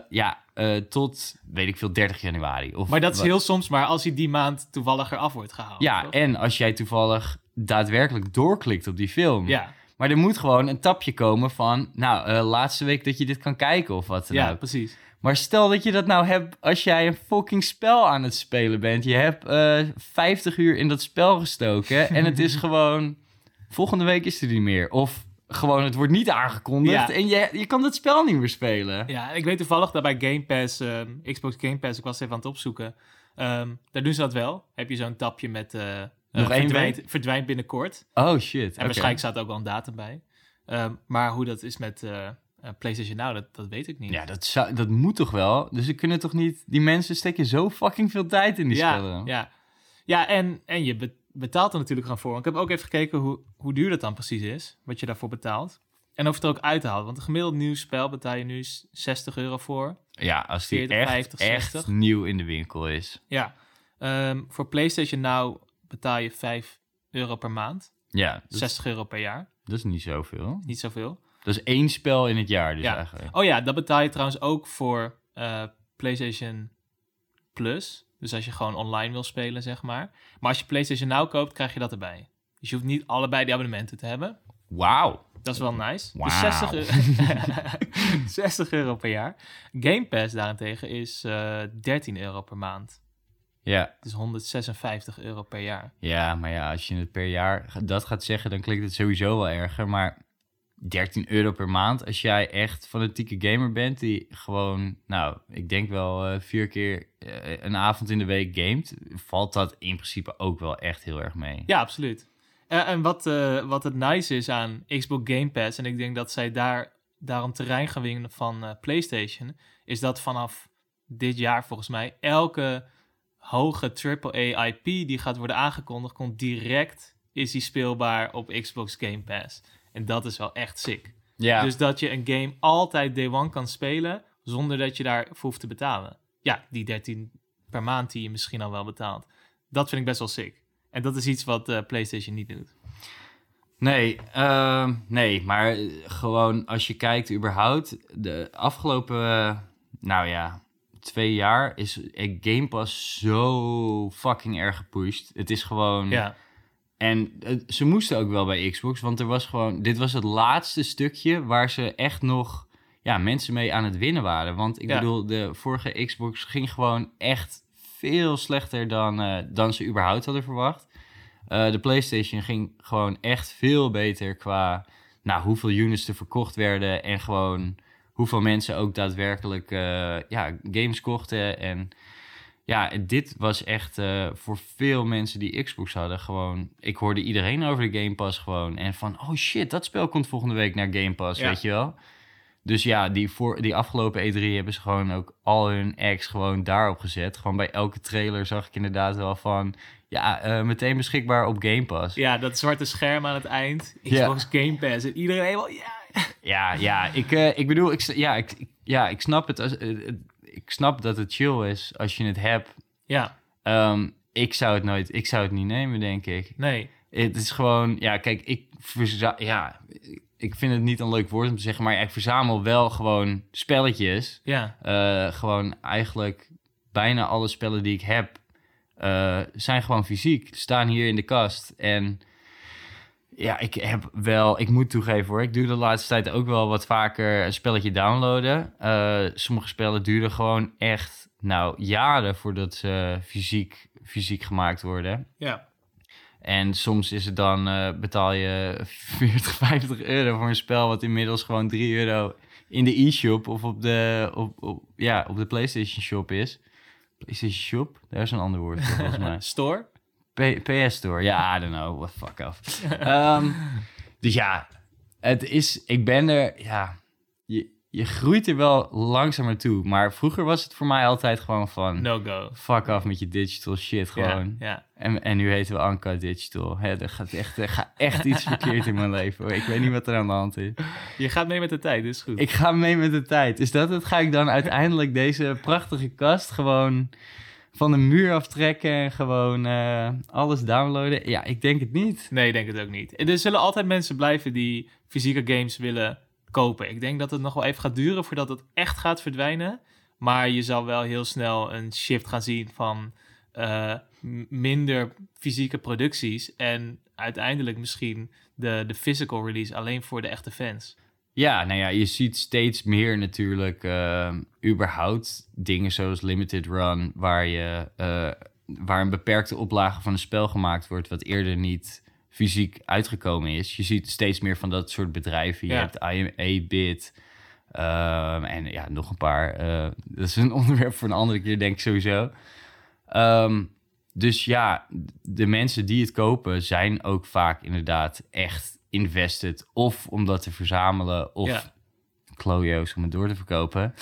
ja, eh, tot, weet ik veel, 30 januari. Of Maar dat is wat- heel soms maar als hij die maand toevallig eraf wordt gehaald. Ja, toch? en als jij toevallig daadwerkelijk doorklikt op die film. ja, Maar er moet gewoon een tapje komen van, nou, eh, laatste week dat je dit kan kijken of wat dan ja, ook. precies. Maar stel dat je dat nou hebt als jij een fucking spel aan het spelen bent. Je hebt eh 50 uur in dat spel gestoken en het is gewoon, volgende week is er niet meer. Of gewoon, het wordt niet aangekondigd Ja. en je, je kan dat spel niet meer spelen. Ja, ik weet toevallig dat bij Game Pass, ehm, Xbox Game Pass, ik was even aan het opzoeken. ehm, daar doen ze dat wel. Heb je zo'n tapje met eh, eh, Nog één verdwijnt, verdwijnt binnenkort. Oh shit. En waarschijnlijk staat er ook wel een datum bij. Ehm, maar hoe dat is met eh, eh, PlayStation Now, dat, dat weet ik niet. Ja, dat, zou, dat moet toch wel? Dus ze kunnen toch niet... Die mensen steken zo fucking veel tijd in die ja, spellen. ja. ja en, en je be- betaalt er natuurlijk gewoon voor. Want ik heb ook even gekeken hoe, hoe duur dat dan precies is, wat je daarvoor betaalt. En of het er ook uithaalt. Want een gemiddeld nieuw spel betaal je nu s- 60 euro voor. Ja, als die 40, echt, 50, echt 60. nieuw in de winkel is. Ja. Ehm, voor PlayStation Now betaal je 5 euro per maand. Ja, dat, 60 euro per jaar. dat is niet zoveel. Niet zoveel. Dat is één spel in het jaar dus Ja. eigenlijk. Oh ja, dat betaal je trouwens ook voor eh, PlayStation Plus. Dus als je gewoon online wil spelen, zeg maar. Maar als je PlayStation Now koopt, krijg je dat erbij. Dus je hoeft niet allebei die abonnementen te hebben. Wauw. Dat is wel nice. Dus Wauw. 60 euro, 60 euro per jaar. Game Pass daarentegen is eh 13 euro per maand. Ja. Dus 156 euro per jaar. ja, maar ja, als je het per jaar dat gaat zeggen, dan klinkt het sowieso wel erger. Maar 13 euro per maand, als jij echt fanatieke gamer bent die gewoon, nou, ik denk wel eh, vier keer eh, een avond in de week gamet, valt dat in principe ook wel echt heel erg mee. Ja, absoluut. Eh, en wat, wat het nice is aan Xbox Game Pass, en ik denk dat zij daar, daarom terrein gaan winnen van PlayStation, is dat vanaf dit jaar volgens mij elke hoge AAA IP die gaat worden aangekondigd, komt direct, is die speelbaar op Xbox Game Pass. En dat is wel echt sick. Ja, Dus dat je een game altijd day one kan spelen, zonder dat je daarvoor hoeft te betalen. Ja, die 13 per maand die je misschien al wel betaalt. Dat vind ik best wel sick. En dat is iets wat eh, PlayStation niet doet. Nee, ehm, nee, maar eh, gewoon als je kijkt überhaupt, de afgelopen, eh, nou ja, twee jaar is eh, Game Pass zo fucking erg gepusht. Het is gewoon... Ja, En eh, ze moesten ook wel bij Xbox, want er was gewoon... Dit was het laatste stukje waar ze echt nog ja, mensen mee aan het winnen waren. Want ik Ja. bedoel, de vorige Xbox ging gewoon echt veel slechter dan, eh, dan ze überhaupt hadden verwacht. De PlayStation ging gewoon echt veel beter qua nou, hoeveel units er verkocht werden en gewoon hoeveel mensen ook daadwerkelijk eh, ja, games kochten. En ja, dit was echt eh, voor veel mensen die Xbox hadden gewoon... Ik hoorde iedereen over de Game Pass gewoon. En van, oh shit, dat spel komt volgende week naar Game Pass, Ja. weet je wel? Dus ja, die, voor, die afgelopen E3 hebben ze gewoon ook al hun acts gewoon daarop gezet. Gewoon bij elke trailer zag ik inderdaad wel van... Ja, eh, meteen beschikbaar op Game Pass. ja dat zwarte scherm aan het eind. Ja. Xbox Game Pass. En iedereen helemaal, ja. Ja, ja, ik, eh, ik bedoel, ik, ja, ik, ja, ik snap het. Als, eh, het- ik snap dat het chill is als je het hebt. Ja, Ehm, ik zou het nooit, ik zou het niet nemen, denk ik. nee. Het is gewoon, ja, kijk, ik ja, ik vind het niet een leuk woord om te zeggen, maar ik verzamel wel gewoon spelletjes. Ja, Eh, gewoon eigenlijk bijna alle spellen die ik heb, eh, zijn gewoon fysiek. Staan hier in de kast. En ja, ik heb wel, ik moet toegeven hoor, ik doe de laatste tijd ook wel wat vaker een spelletje downloaden. Eh, sommige spellen duren gewoon echt, nou, jaren voordat ze fysiek, fysiek gemaakt worden. ja. En soms is het dan, eh, betaal je 40, 50 euro voor een spel wat inmiddels gewoon 3 euro in de e-shop of op de, op, op, ja, op de PlayStation Shop is. PlayStation Shop? Daar is een ander woord volgens mij. Store? P- PS Store, ja, I don't know, what fuck off. Ehm, dus ja, het is, ik ben er, ja, je, je groeit er wel langzaam naartoe. Maar vroeger was het voor mij altijd gewoon van... No go. Fuck af met je digital shit gewoon. Ja, ja. En, en nu heten we Anka Digital. Hè, er, gaat echt, er gaat echt iets verkeerd in mijn leven. hoor. Ik weet niet wat er aan de hand is. Je gaat mee met de tijd, is goed. Ik ga mee met de tijd. Is dat het? Ga ik dan uiteindelijk deze prachtige kast gewoon van de muur aftrekken en gewoon eh, alles downloaden? Ja, ik denk het niet. Nee, ik denk het ook niet. Er zullen altijd mensen blijven die fysieke games willen kopen. Ik denk dat het nog wel even gaat duren voordat het echt gaat verdwijnen. Maar je zal wel heel snel een shift gaan zien van eh, minder fysieke producties. En uiteindelijk misschien de, de physical release alleen voor de echte fans. Ja, nou ja, je ziet steeds meer natuurlijk eh, überhaupt dingen zoals Limited Run, waar, je, eh, waar een beperkte oplage van een spel gemaakt wordt, wat eerder niet fysiek uitgekomen is. Je ziet steeds meer van dat soort bedrijven. Je Ja. hebt IMA-Bit ehm, en ja, nog een paar. eh, dat is een onderwerp voor een andere keer, denk ik sowieso. Ehm, dus ja, de mensen die het kopen zijn ook vaak inderdaad echt invested. Of om dat te verzamelen, of Ja. Klojo's om het door te verkopen.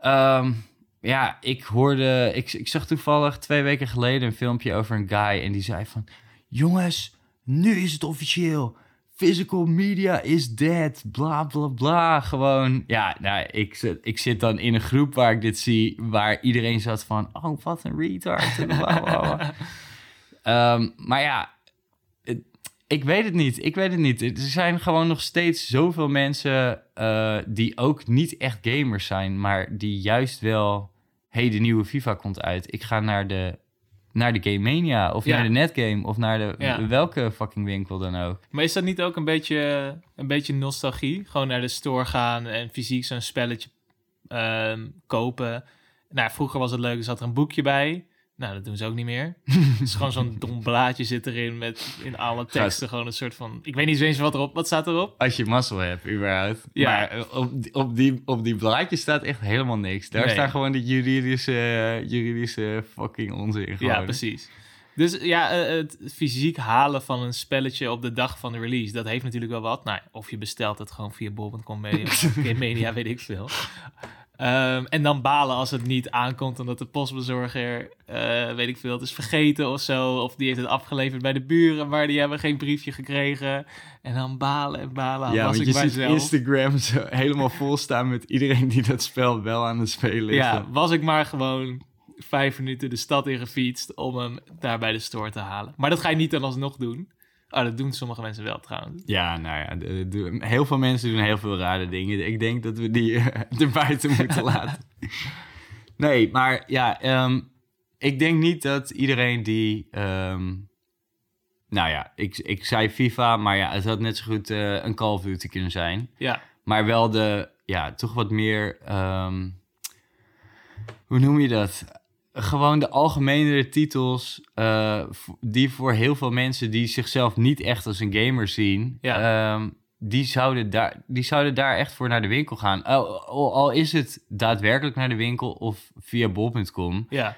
Ehm, ja, ik hoorde, ik, ik zag toevallig twee weken geleden een filmpje over een guy en die zei van, jongens, nu is het officieel. Physical media is dead, bla bla bla. Gewoon, ja, nou, ik, zit- ik zit dan in een groep waar ik dit zie, waar iedereen zat van, oh, wat een retard. Ehm, maar ja, ik weet het niet. Ik weet het niet. Er zijn gewoon nog steeds zoveel mensen eh, die ook niet echt gamers zijn, maar die juist wel. hey, de nieuwe FIFA komt uit. Ik ga naar de, naar de Game Mania of Ja. naar de Netgame of naar de Ja. welke fucking winkel dan ook. Maar is dat niet ook een beetje, een beetje nostalgie? Gewoon naar de store gaan en fysiek zo'n spelletje ehm, kopen. Nou, vroeger was het leuk, er zat er een boekje bij. Nou, dat doen ze ook niet meer. Het is gewoon zo'n dom blaadje zit erin met in alle teksten gewoon een soort van... Ik weet niet eens wat erop... Wat staat erop? Als je mazzel hebt, überhaupt. Ja. Maar eh, op, die- op, die, op die blaadjes staat echt helemaal niks. Daar Nee. staan gewoon de juridische, juridische fucking onzin. Gewoon. Ja, precies. Dus ja, eh, het fysiek halen van een spelletje op de dag van de release, dat heeft natuurlijk wel wat. Nou, of je bestelt het gewoon via bol.com media, media, weet ik veel. Ehm, en dan balen als het niet aankomt omdat de postbezorger, eh, weet ik veel, het is vergeten of zo. Of die heeft het afgeleverd bij de buren, maar die hebben geen briefje gekregen. En dan balen en balen. Ja, was want ik je ziet. Instagram zo helemaal vol staan met iedereen die dat spel wel aan het spelen is. Ja, was ik maar gewoon vijf minuten de stad in gefietst om hem daar bij de store te halen. Maar dat ga je niet dan alsnog doen. Oh, dat doen sommige mensen wel trouwens. Ja, nou ja, de- de- heel veel mensen doen heel veel rare dingen. Ik denk dat we die eh, er buiten moeten laten. Nee, maar ja, ehm, ik denk niet dat iedereen die... ehm, nou ja, ik, ik zei FIFA, maar ja, het had net zo goed eh, een Call of Duty kunnen zijn. Ja, Maar wel de, ja, toch wat meer... ehm, hoe noem je dat? Gewoon de algemenere titels eh, die voor heel veel mensen die zichzelf niet echt als een gamer zien, Ja. ehm, die, zouden daar, die zouden daar echt voor naar de winkel gaan. Al, al, al is het daadwerkelijk naar de winkel of via bol.com. ja.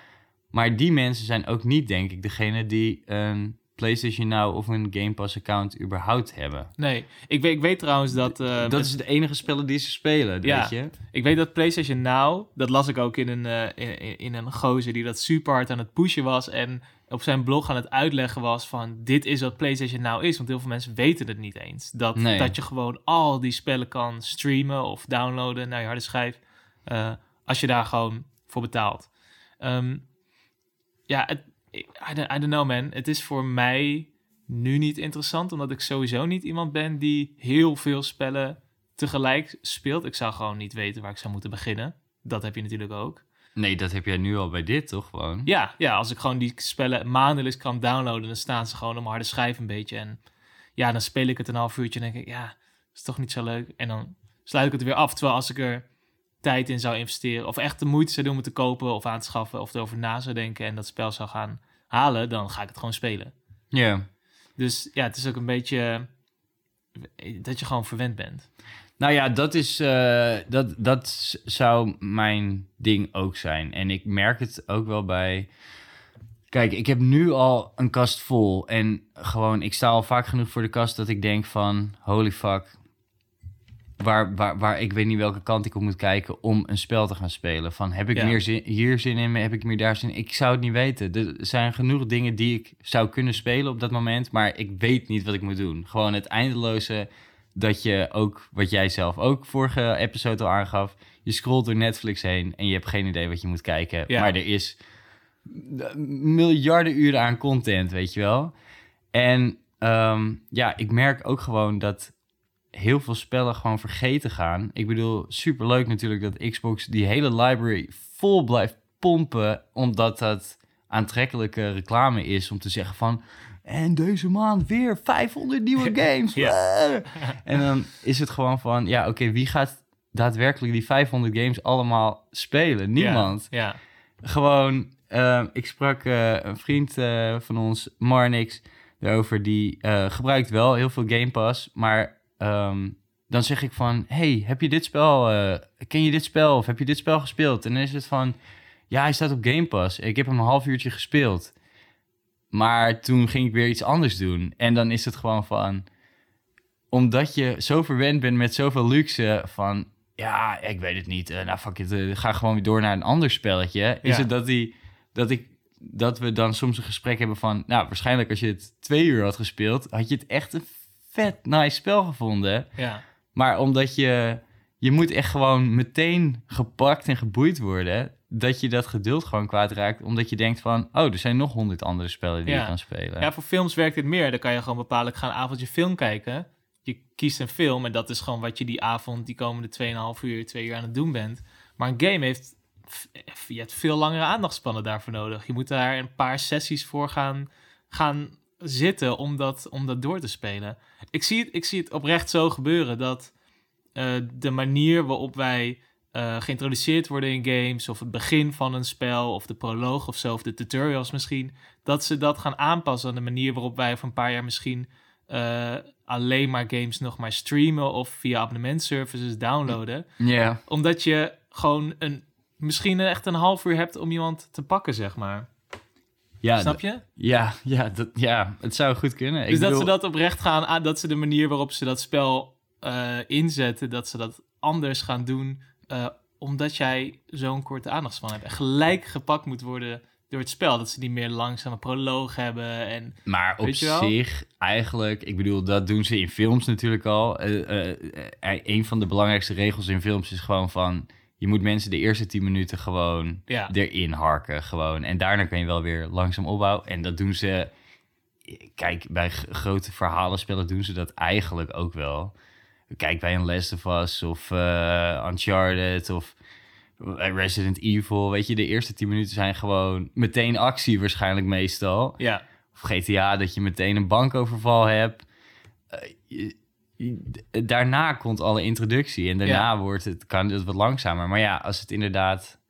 Maar die mensen zijn ook niet, denk ik, degene die een PlayStation Now of een Game Pass account überhaupt hebben. Nee, ik weet, ik weet trouwens dat... eh, dat is het enige spellen die ze spelen, Ja. weet je? Ik weet dat PlayStation Now, dat las ik ook in een, eh, in, in- een gozer die dat super hard aan het pushen was en op zijn blog aan het uitleggen was van dit is wat PlayStation Now is. Want heel veel mensen weten het niet eens. Dat, Nee. dat je gewoon al die spellen kan streamen of downloaden naar je harde schijf eh, als je daar gewoon voor betaalt. Ehm, ja, het, I, don't, I don't know man. Het is voor mij nu niet interessant, omdat ik sowieso niet iemand ben die heel veel spellen tegelijk speelt. Ik zou gewoon niet weten waar ik zou moeten beginnen. Dat heb je natuurlijk ook. Nee, dat heb jij nu al bij dit, toch gewoon? Ja, ja als ik gewoon die spellen maandelijks kan downloaden, dan staan ze gewoon op mijn harde schijf een beetje. En ja, dan speel ik het een half uurtje en denk ik, ja, is toch niet zo leuk. En dan sluit ik het er weer af. Terwijl als ik er tijd in zou investeren, of echt de moeite zou doen om te kopen of aan te schaffen, of erover na zou denken en dat spel zou gaan halen, dan ga ik het gewoon spelen. Ja. Dus ja, het is ook een beetje eh, dat je gewoon verwend bent. Nou ja, dat is. eh, dat, dat zou mijn ding ook zijn. En ik merk het ook wel bij. Kijk, ik heb nu al een kast vol. En gewoon, ik sta al vaak genoeg voor de kast dat ik denk van... Holy fuck. Waar, waar, waar ik weet niet welke kant ik op moet kijken om een spel te gaan spelen. Van heb ik Ja. meer zin, hier zin in, heb ik meer daar zin in? Ik zou het niet weten. Er zijn genoeg dingen die ik zou kunnen spelen op dat moment, maar ik weet niet wat ik moet doen. Gewoon het eindeloze dat je ook, wat jij zelf ook vorige episode al aangaf, je scrolt door Netflix heen en je hebt geen idee wat je moet kijken. Ja. Maar er is miljarden uren aan content, weet je wel. En ehm, ja, ik merk ook gewoon dat heel veel spellen gewoon vergeten gaan. Ik bedoel, superleuk natuurlijk dat Xbox die hele library vol blijft pompen, omdat dat aantrekkelijke reclame is om te zeggen van... En deze maand weer 500 nieuwe games. Ja. En dan is het gewoon van, ja, oké, wie gaat daadwerkelijk die 500 games allemaal spelen? Niemand. Ja, Gewoon, eh, ik sprak eh, een vriend eh, van ons, Marnix, daarover. Die eh, gebruikt wel heel veel Game Pass. Maar ehm, dan zeg ik van, hey, heb je dit spel, eh, ken je dit spel? Of heb je dit spel gespeeld? En dan is het van, ja, hij staat op Game Pass. Ik heb hem een half uurtje gespeeld. Maar toen ging ik weer iets anders doen. En dan is het gewoon van, omdat je zo verwend bent met zoveel luxe van... Ja, ik weet het niet. Eh, nou, fuck it. eh, ga gewoon weer door naar een ander spelletje. Is het dat, die, dat, ik, dat we dan soms een gesprek hebben van... Nou, waarschijnlijk als je het twee uur had gespeeld... had je het echt een vet nice spel gevonden. ja. Maar omdat je... Je moet echt gewoon meteen gepakt en geboeid worden... dat je dat geduld gewoon kwijtraakt. Omdat je denkt van... Oh, er zijn nog honderd andere spellen die Ja. je kan spelen. Ja, voor films werkt dit meer. Dan kan je gewoon bepalen, ik ga een avondje film kijken. Je kiest een film en dat is gewoon wat je die avond, die komende 2,5 uur, 2 uur aan het doen bent. Maar een game heeft, je hebt veel langere aandachtspannen daarvoor nodig. Je moet daar een paar sessies voor gaan, gaan zitten om dat, om dat door te spelen. Ik zie het, ik zie het oprecht zo gebeuren dat eh, de manier waarop wij eh, geïntroduceerd worden in games, of het begin van een spel, of de proloog of zo, of de tutorials misschien, dat ze dat gaan aanpassen aan de manier waarop wij over een paar jaar misschien eh, alleen maar games nog maar streamen of via abonnementservices downloaden. Ja. Omdat je gewoon een, misschien echt een half uur hebt om iemand te pakken, zeg maar. Ja Snap je? Ja, ja, dat, ja, het zou goed kunnen. Dus ik dat bedoel, ze dat oprecht gaan aan, dat ze de manier waarop ze dat spel eh, inzetten, dat ze dat anders gaan doen, eh, omdat jij zo'n korte aandachtspan hebt. En gelijk gepakt moet worden door het spel. Dat ze niet meer langzame proloog hebben. En Maar op zich, eigenlijk, ik bedoel, dat doen ze in films natuurlijk al. Eh, een van de belangrijkste regels in films is gewoon van... je moet mensen de eerste 10 minuten gewoon ja, erin harken. Gewoon. En daarna kun je wel weer langzaam opbouwen. En dat doen ze... Kijk, bij grote verhalenspellen doen ze dat eigenlijk ook wel. Kijk bij een Last of Us of eh, Uncharted of Resident Evil. Weet je, de eerste 10 minuten zijn gewoon meteen actie waarschijnlijk meestal. ja, Of GTA, dat je meteen een bankoverval hebt. Eh, je- daarna komt alle introductie. En daarna wordt het, kan het wat langzamer. Maar ja, als het inderdaad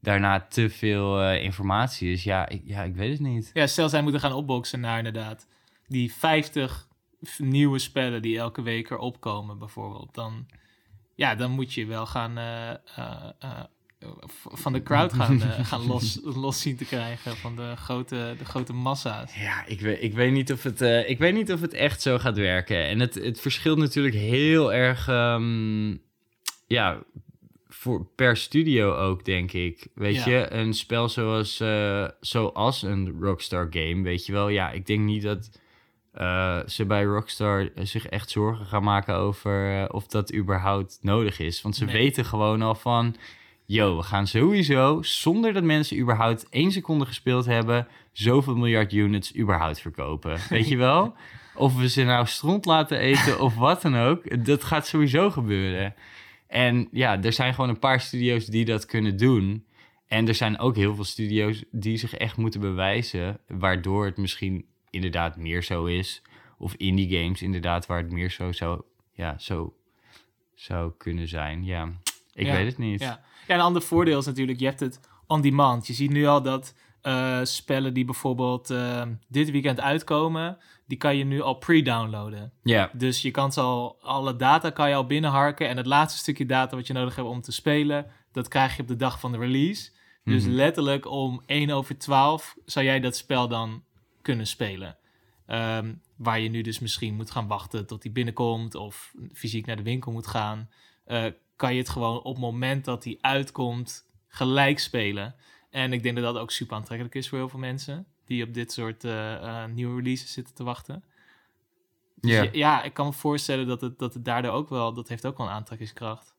daarna te veel eh, informatie is... Ja ik, ja, ik weet het niet. ja, stel zij moeten gaan opboksen naar inderdaad die 50 f- nieuwe spellen die elke week erop komen, bijvoorbeeld. Dan, ja, dan moet je wel gaan v- van de crowd gaan, eh, gaan los, los zien te krijgen van de grote, de grote massa's. Ja, ik weet, ik weet, niet, of het, eh, ik weet niet of het echt zo gaat werken. En het, het verschilt natuurlijk heel erg... ehm, ja, voor, per studio ook, denk ik. Weet Ja. je, een spel zoals, eh, zoals een Rockstar game, weet je wel. Ja, ik denk niet dat ze bij Rockstar zich echt zorgen gaan maken over of dat überhaupt nodig is. Want ze Nee. weten gewoon al van... Yo, we gaan sowieso, zonder dat mensen überhaupt één seconde gespeeld hebben... zoveel miljard units überhaupt verkopen. Weet je wel? Of we ze nou stront laten eten of wat dan ook. Dat gaat sowieso gebeuren. En ja, er zijn gewoon een paar studio's die dat kunnen doen. En er zijn ook heel veel studio's die zich echt moeten bewijzen. Waardoor het misschien inderdaad meer zo is. Of indie games inderdaad, waar het meer zo zou, ja, zo zou kunnen zijn. Ja, ik Ja, weet het niet. Ja. Ja, een ander voordeel is natuurlijk, je hebt het on demand. Je ziet nu al dat eh, spellen die bijvoorbeeld eh, dit weekend uitkomen, die kan je nu al pre-downloaden. Ja, Dus je kan al, alle data kan je al binnenharken. En het laatste stukje data wat je nodig hebt om te spelen, dat krijg je op de dag van de release. Dus Mhm. letterlijk om 1 over 12 zou jij dat spel dan kunnen spelen. Ehm, waar je nu dus misschien moet gaan wachten tot die binnenkomt of fysiek naar de winkel moet gaan, eh, kan je het gewoon op het moment dat die uitkomt gelijk spelen. En ik denk dat dat ook super aantrekkelijk is voor heel veel mensen die op dit soort eh, eh, nieuwe releases zitten te wachten. Dus Ja. ja, ja, ik kan me voorstellen dat het, dat het daardoor ook wel, dat heeft ook wel een aantrekkingskracht.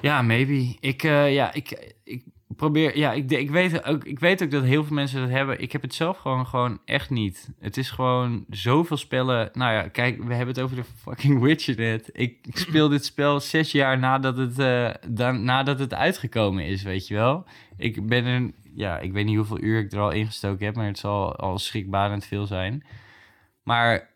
Ja, maybe. Ik, eh, ja, ik, ik probeer, ja, ik, ik, weet ook, ik weet ook dat heel veel mensen dat hebben. Ik heb het zelf gewoon, gewoon echt niet. Het is gewoon zoveel spellen. Nou ja, kijk, we hebben het over de fucking Witcher net. Ik, ik speel dit spel zes jaar nadat het, eh, dan, nadat het uitgekomen is, weet je wel. Ik ben er, ja, ik weet niet hoeveel uur ik er al ingestoken heb, maar het zal al schrikbarend veel zijn. Maar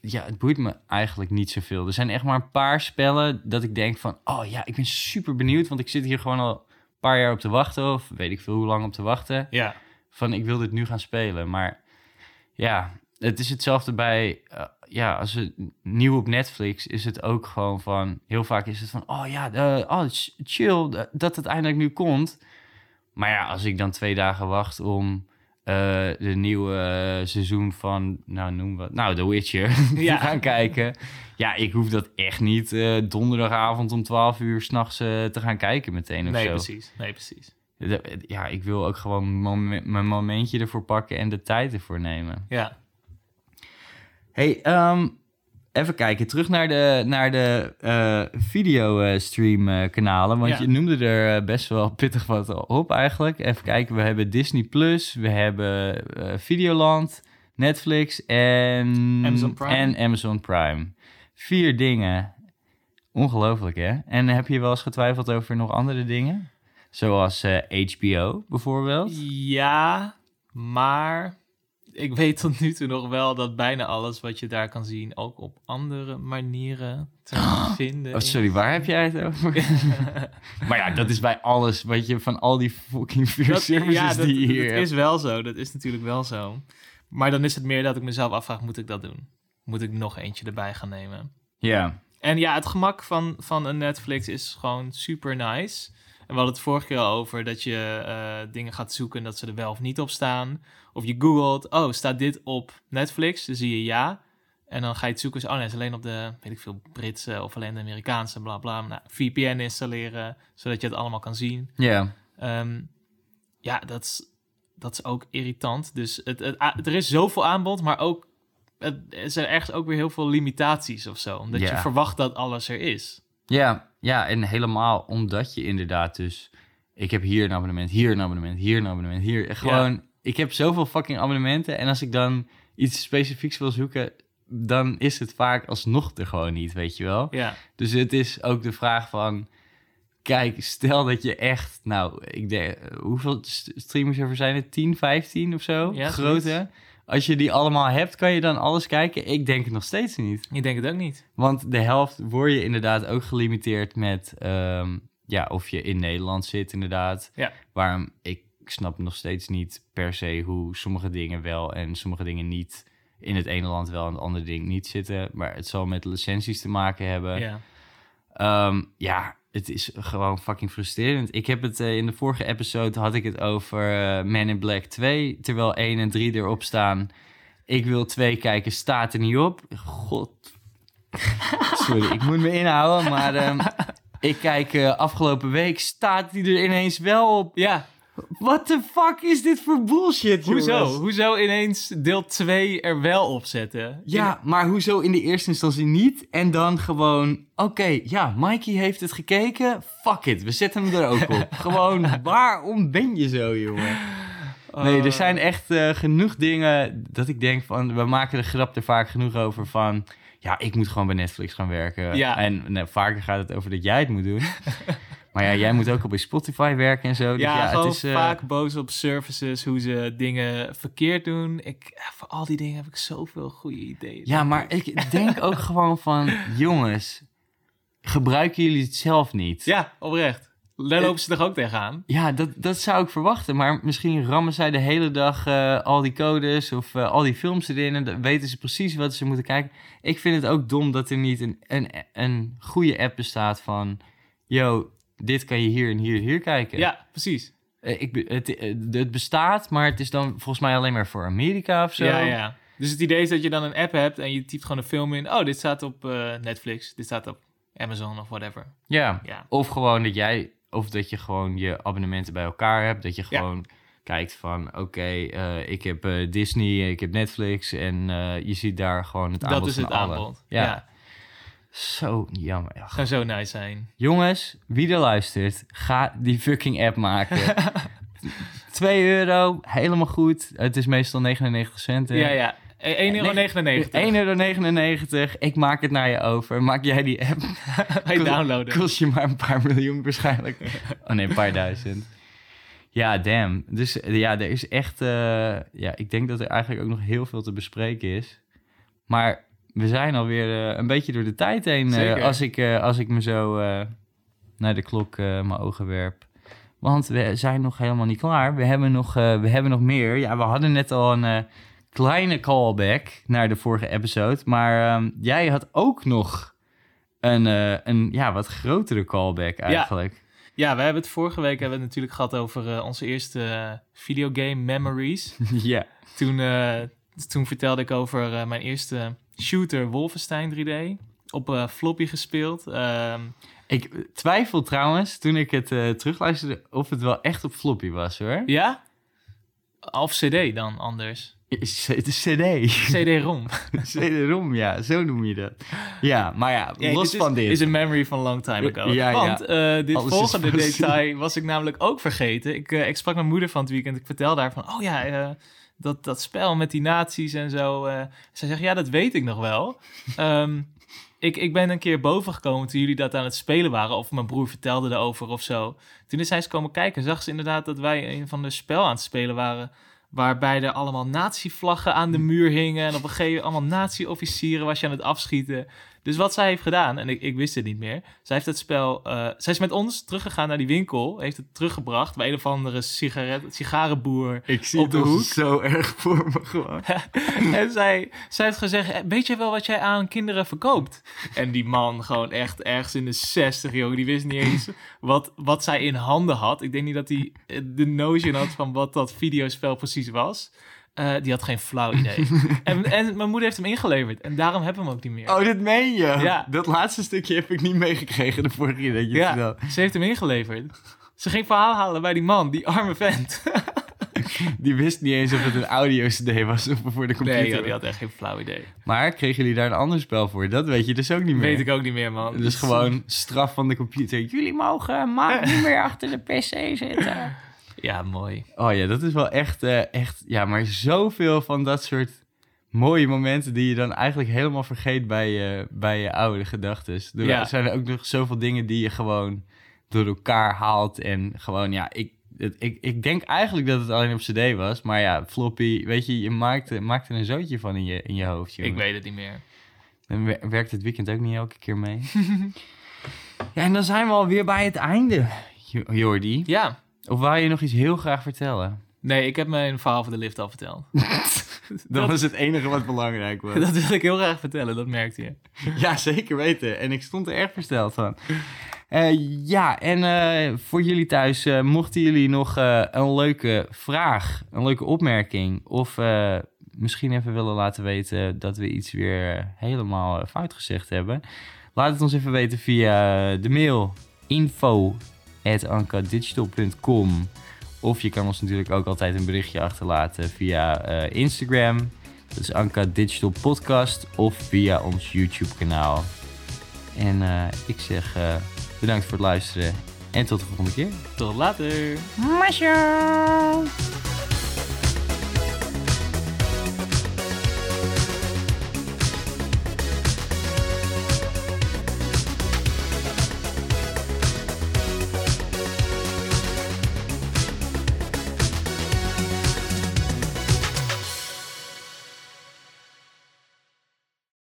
ja, het boeit me eigenlijk niet zoveel. Er zijn echt maar een paar spellen dat ik denk van... oh ja, ik ben super benieuwd, want ik zit hier gewoon al een paar jaar op te wachten... of weet ik veel hoe lang op te wachten. Ja, Van, ik wil dit nu gaan spelen. Maar ja, het is hetzelfde bij... eh, ja, als het nieuw op Netflix is het ook gewoon van... heel vaak is het van, oh ja, eh, oh, ch- chill dat het eindelijk nu komt. Maar ja, als ik dan twee dagen wacht om... eh, de nieuwe eh, seizoen van, nou noem wat, nou The Witcher Ja. gaan kijken. Ja, ik hoef dat echt niet eh, donderdagavond om 12 uur s'nachts eh te gaan kijken meteen of nee, zo. precies. Nee, precies. Ja, ik wil ook gewoon momen- mijn momentje ervoor pakken en de tijd ervoor nemen. Ja, Hey, ehm, even kijken. Terug naar de, naar de eh videostream kanalen. Want Ja. je noemde er eh, best wel pittig wat op eigenlijk. Even kijken. We hebben Disney+, Plus, we hebben eh, Videoland, Netflix en Amazon Prime. en Amazon Prime. Vier dingen. Ongelooflijk, hè? En heb je wel eens getwijfeld over nog andere dingen? Zoals HBO bijvoorbeeld? ja, maar ik weet tot nu toe nog wel dat bijna alles wat je daar kan zien ook op andere manieren te vinden Oh, sorry, waar heb jij het over? maar ja, dat is bij alles wat je van al die fucking vier Dat, services ja, dat, die je hier dat is wel zo. Dat is natuurlijk wel zo. Maar dan is het meer dat ik mezelf afvraag, moet ik dat doen? Moet ik nog eentje erbij gaan nemen? Ja, En ja, het gemak van, van een Netflix is gewoon super nice. En we hadden het vorige keer al over dat je eh, dingen gaat zoeken en dat ze er wel of niet op staan. Of je googelt, oh, staat dit op Netflix? Dan zie je ja. En dan ga je het zoeken, oh nee, het is alleen op de, weet ik veel, Britse of alleen de Amerikaanse, bla bla. Nou, VPN installeren, zodat je het allemaal kan zien. ja, Ehm, ja, dat is, dat is ook irritant. Dus het, het, er is zoveel aanbod, maar ook het, er zijn ergens ook weer heel veel limitaties of zo. Omdat je verwacht dat alles er is. ja, ja, en helemaal omdat je inderdaad dus... Ik heb hier een abonnement, hier een abonnement, hier een abonnement, hier... Gewoon, ik heb zoveel fucking abonnementen en als ik dan iets specifieks wil zoeken... dan is het vaak alsnog er gewoon niet, weet je wel? Ja, Dus het is ook de vraag van... Kijk, stel dat je echt... Nou, ik denk... Hoeveel st- streamers er zijn er? 10, 15 of zo? Ja, Grote. zoiets. Als je die allemaal hebt, kan je dan alles kijken? Ik denk het nog steeds niet. ik denk het ook niet. Want de helft word je inderdaad ook gelimiteerd met... ehm, ja, of je in Nederland zit inderdaad. Ja. Waarom ik snap nog steeds niet per se hoe sommige dingen wel en sommige dingen niet... in het ene land wel en het andere ding niet zitten. Maar het zal met licenties te maken hebben. Ja. Ehm, ja, het is gewoon fucking frustrerend. Ik heb het eh, in de vorige episode had ik het over eh Man in Black 2, terwijl 1 en 3 erop staan. Ik wil 2 kijken, staat er niet op. God. Sorry, ik moet me inhouden, maar ehm, ik kijk eh, afgelopen week, staat die er ineens wel op. ja, What the fuck is dit voor bullshit, hoezo? jongens? Hoezo ineens deel 2 er wel op zetten? Ja, maar hoezo in de eerste instantie niet? En dan gewoon, oké, ja, Mikey heeft het gekeken. Fuck it, we zetten hem er ook op. gewoon, waarom ben je zo, jongen? Nee, er zijn echt eh, genoeg dingen dat ik denk van... We maken de grap er vaak genoeg over van... Ja, ik moet gewoon bij Netflix gaan werken. Ja. En nou, vaker gaat het over dat jij het moet doen. maar ja, jij moet ook bij Spotify werken en zo. Dus Ja, ja, het is... eh, vaak boos op services, hoe ze dingen verkeerd doen. Ik, ja, voor al die dingen heb ik zoveel goede ideeën. Ja, maar ik denk ook gewoon van... Jongens, gebruiken jullie het zelf niet? Ja, oprecht. Daar lopen ze toch ook tegenaan? Ja, dat, dat zou ik verwachten. Maar misschien rammen zij de hele dag eh, al die codes of eh, al die films erin. En dan weten ze precies wat ze moeten kijken. Ik vind het ook dom dat er niet een, een, een goede app bestaat van... Yo, dit kan je hier en hier en hier kijken. Ja, precies. Eh, ik, het, eh, het bestaat, maar het is dan volgens mij alleen maar voor Amerika of zo. Ja, ja. Dus het idee is dat je dan een app hebt en je typt gewoon een film in. Oh, dit staat op eh, Netflix, dit staat op Amazon of whatever. Ja. Ja, Of gewoon dat jij, of dat je gewoon je abonnementen bij elkaar hebt. Dat je Ja. gewoon kijkt van, oké, ik heb eh, Disney, ik heb Netflix en je ziet daar gewoon het aanbod dat is het aanbod. Ja. Ja. Zo jammer. Ja, Zou zo nice zijn. Jongens, wie er luistert, ga die fucking app maken. 2 euro, helemaal goed. Het is meestal 99 cent. hè? Ja, ja. E- 1,99 euro. 1,99 euro. Ik maak het naar je over. Maak jij die app? Ga je downloaden. Kost je maar een paar miljoen waarschijnlijk. Oh nee, een paar duizend. Ja, damn. Dus ja, er is echt... eh, ja, ik denk dat er eigenlijk ook nog heel veel te bespreken is. Maar we zijn alweer eh, een beetje door de tijd heen. eh, als, ik, eh, als ik me zo naar de klok mijn ogen werp. Want we zijn nog helemaal niet klaar. We hebben nog, we hebben nog meer. Ja, we hadden net al een kleine callback naar de vorige episode. Maar ehm, jij had ook nog een, een ja, wat grotere callback eigenlijk. Ja, we hebben het vorige week hebben we het natuurlijk gehad over onze eerste videogame memories. Ja. Toen, toen vertelde ik over mijn eerste shooter Wolfenstein 3D. Op eh, floppy gespeeld. Ehm, Ik twijfel trouwens, toen ik het eh, terugluisterde, of het wel echt op floppy was hoor. ja? Of CD dan anders. Het is CD. CD-ROM. CD-ROM, ja, zo noem je dat. Ja, maar ja, Ja, los dit van is, dit. is een memory van long time ago. Ja, ja. Want eh, dit Alles volgende detail was ik namelijk ook vergeten. Ik, ik sprak mijn moeder van het weekend. Ik vertelde haar van, oh ja, dat, dat spel met die nazi's en zo. eh zij zegt, ja, dat weet ik nog wel. Ehm, ik, ik ben een keer boven gekomen toen jullie dat aan het spelen waren. Of mijn broer vertelde erover of zo. Toen is zij eens komen kijken. Zag ze inderdaad dat wij een van de spel aan het spelen waren. Waarbij er allemaal nazi-vlaggen aan de muur hingen. En op een gegeven moment allemaal nazi-officieren was je aan het afschieten. Dus wat zij heeft gedaan, en ik, ik wist het niet meer. Zij heeft het spel. eh, zij is met ons teruggegaan naar die winkel. Heeft het teruggebracht bij een of andere sigaret, sigarenboer. ik zie op de hoek. zo erg voor me gewoon. en zij, zij heeft gezegd: "Eh, Weet je wel wat jij aan kinderen verkoopt? En die man, gewoon echt ergens in de 60, jongen, die wist niet eens wat, wat zij in handen had. Ik denk niet dat hij eh, de notion had van wat dat videospel precies was. Eh, die had geen flauw idee. en, en mijn moeder heeft hem ingeleverd. En daarom hebben we hem ook niet meer. Oh, dit meen je? Ja. Dat laatste stukje heb ik niet meegekregen de vorige keer dat je ja, ze heeft hem ingeleverd. Ze ging verhaal halen bij die man, die arme vent. Die wist niet eens of het een audio-cd was of voor de computer. Nee, joh, die had echt geen flauw idee. Maar kregen jullie daar een ander spel voor? Dat weet je dus ook niet meer. Weet ik ook niet meer, man. Dus gewoon straf van de computer. Jullie mogen maar niet meer achter de pc zitten. Ja, mooi. Oh ja, dat is wel echt, eh, echt... Ja, maar zoveel van dat soort mooie momenten... die je dan eigenlijk helemaal vergeet bij je, bij je oude gedachten. Er zijn er ook nog zoveel dingen die je gewoon door elkaar haalt. En gewoon, ja, ik, het, ik, ik denk eigenlijk dat het alleen op cd was. Maar ja, floppy, weet je, je maakt, maakt er een zootje van in je, in je hoofd. jongen. Ik weet het niet meer. Dan wer- werkt het weekend ook niet elke keer mee. ja, en dan zijn we alweer bij het einde, Jo- Jordi. Ja. Of wou je nog iets heel graag vertellen? Nee, ik heb mijn verhaal van de lift al verteld. Dat, Dat- was het enige wat belangrijk was. Dat wil ik heel graag vertellen, dat merkte je. Ja, zeker weten. En ik stond er erg versteld van. Eh, ja, en eh, voor jullie thuis, eh, mochten jullie nog een leuke vraag, een leuke opmerking... of misschien even willen laten weten dat we iets weer helemaal fout gezegd hebben... laat het ons even weten via de mail info.ankadigital.com of je kan ons natuurlijk ook altijd een berichtje achterlaten via eh, Instagram... Dat is Anka Digital Podcast of via ons YouTube kanaal. En eh, ik zeg eh, bedankt voor het luisteren en tot de volgende keer. Tot later.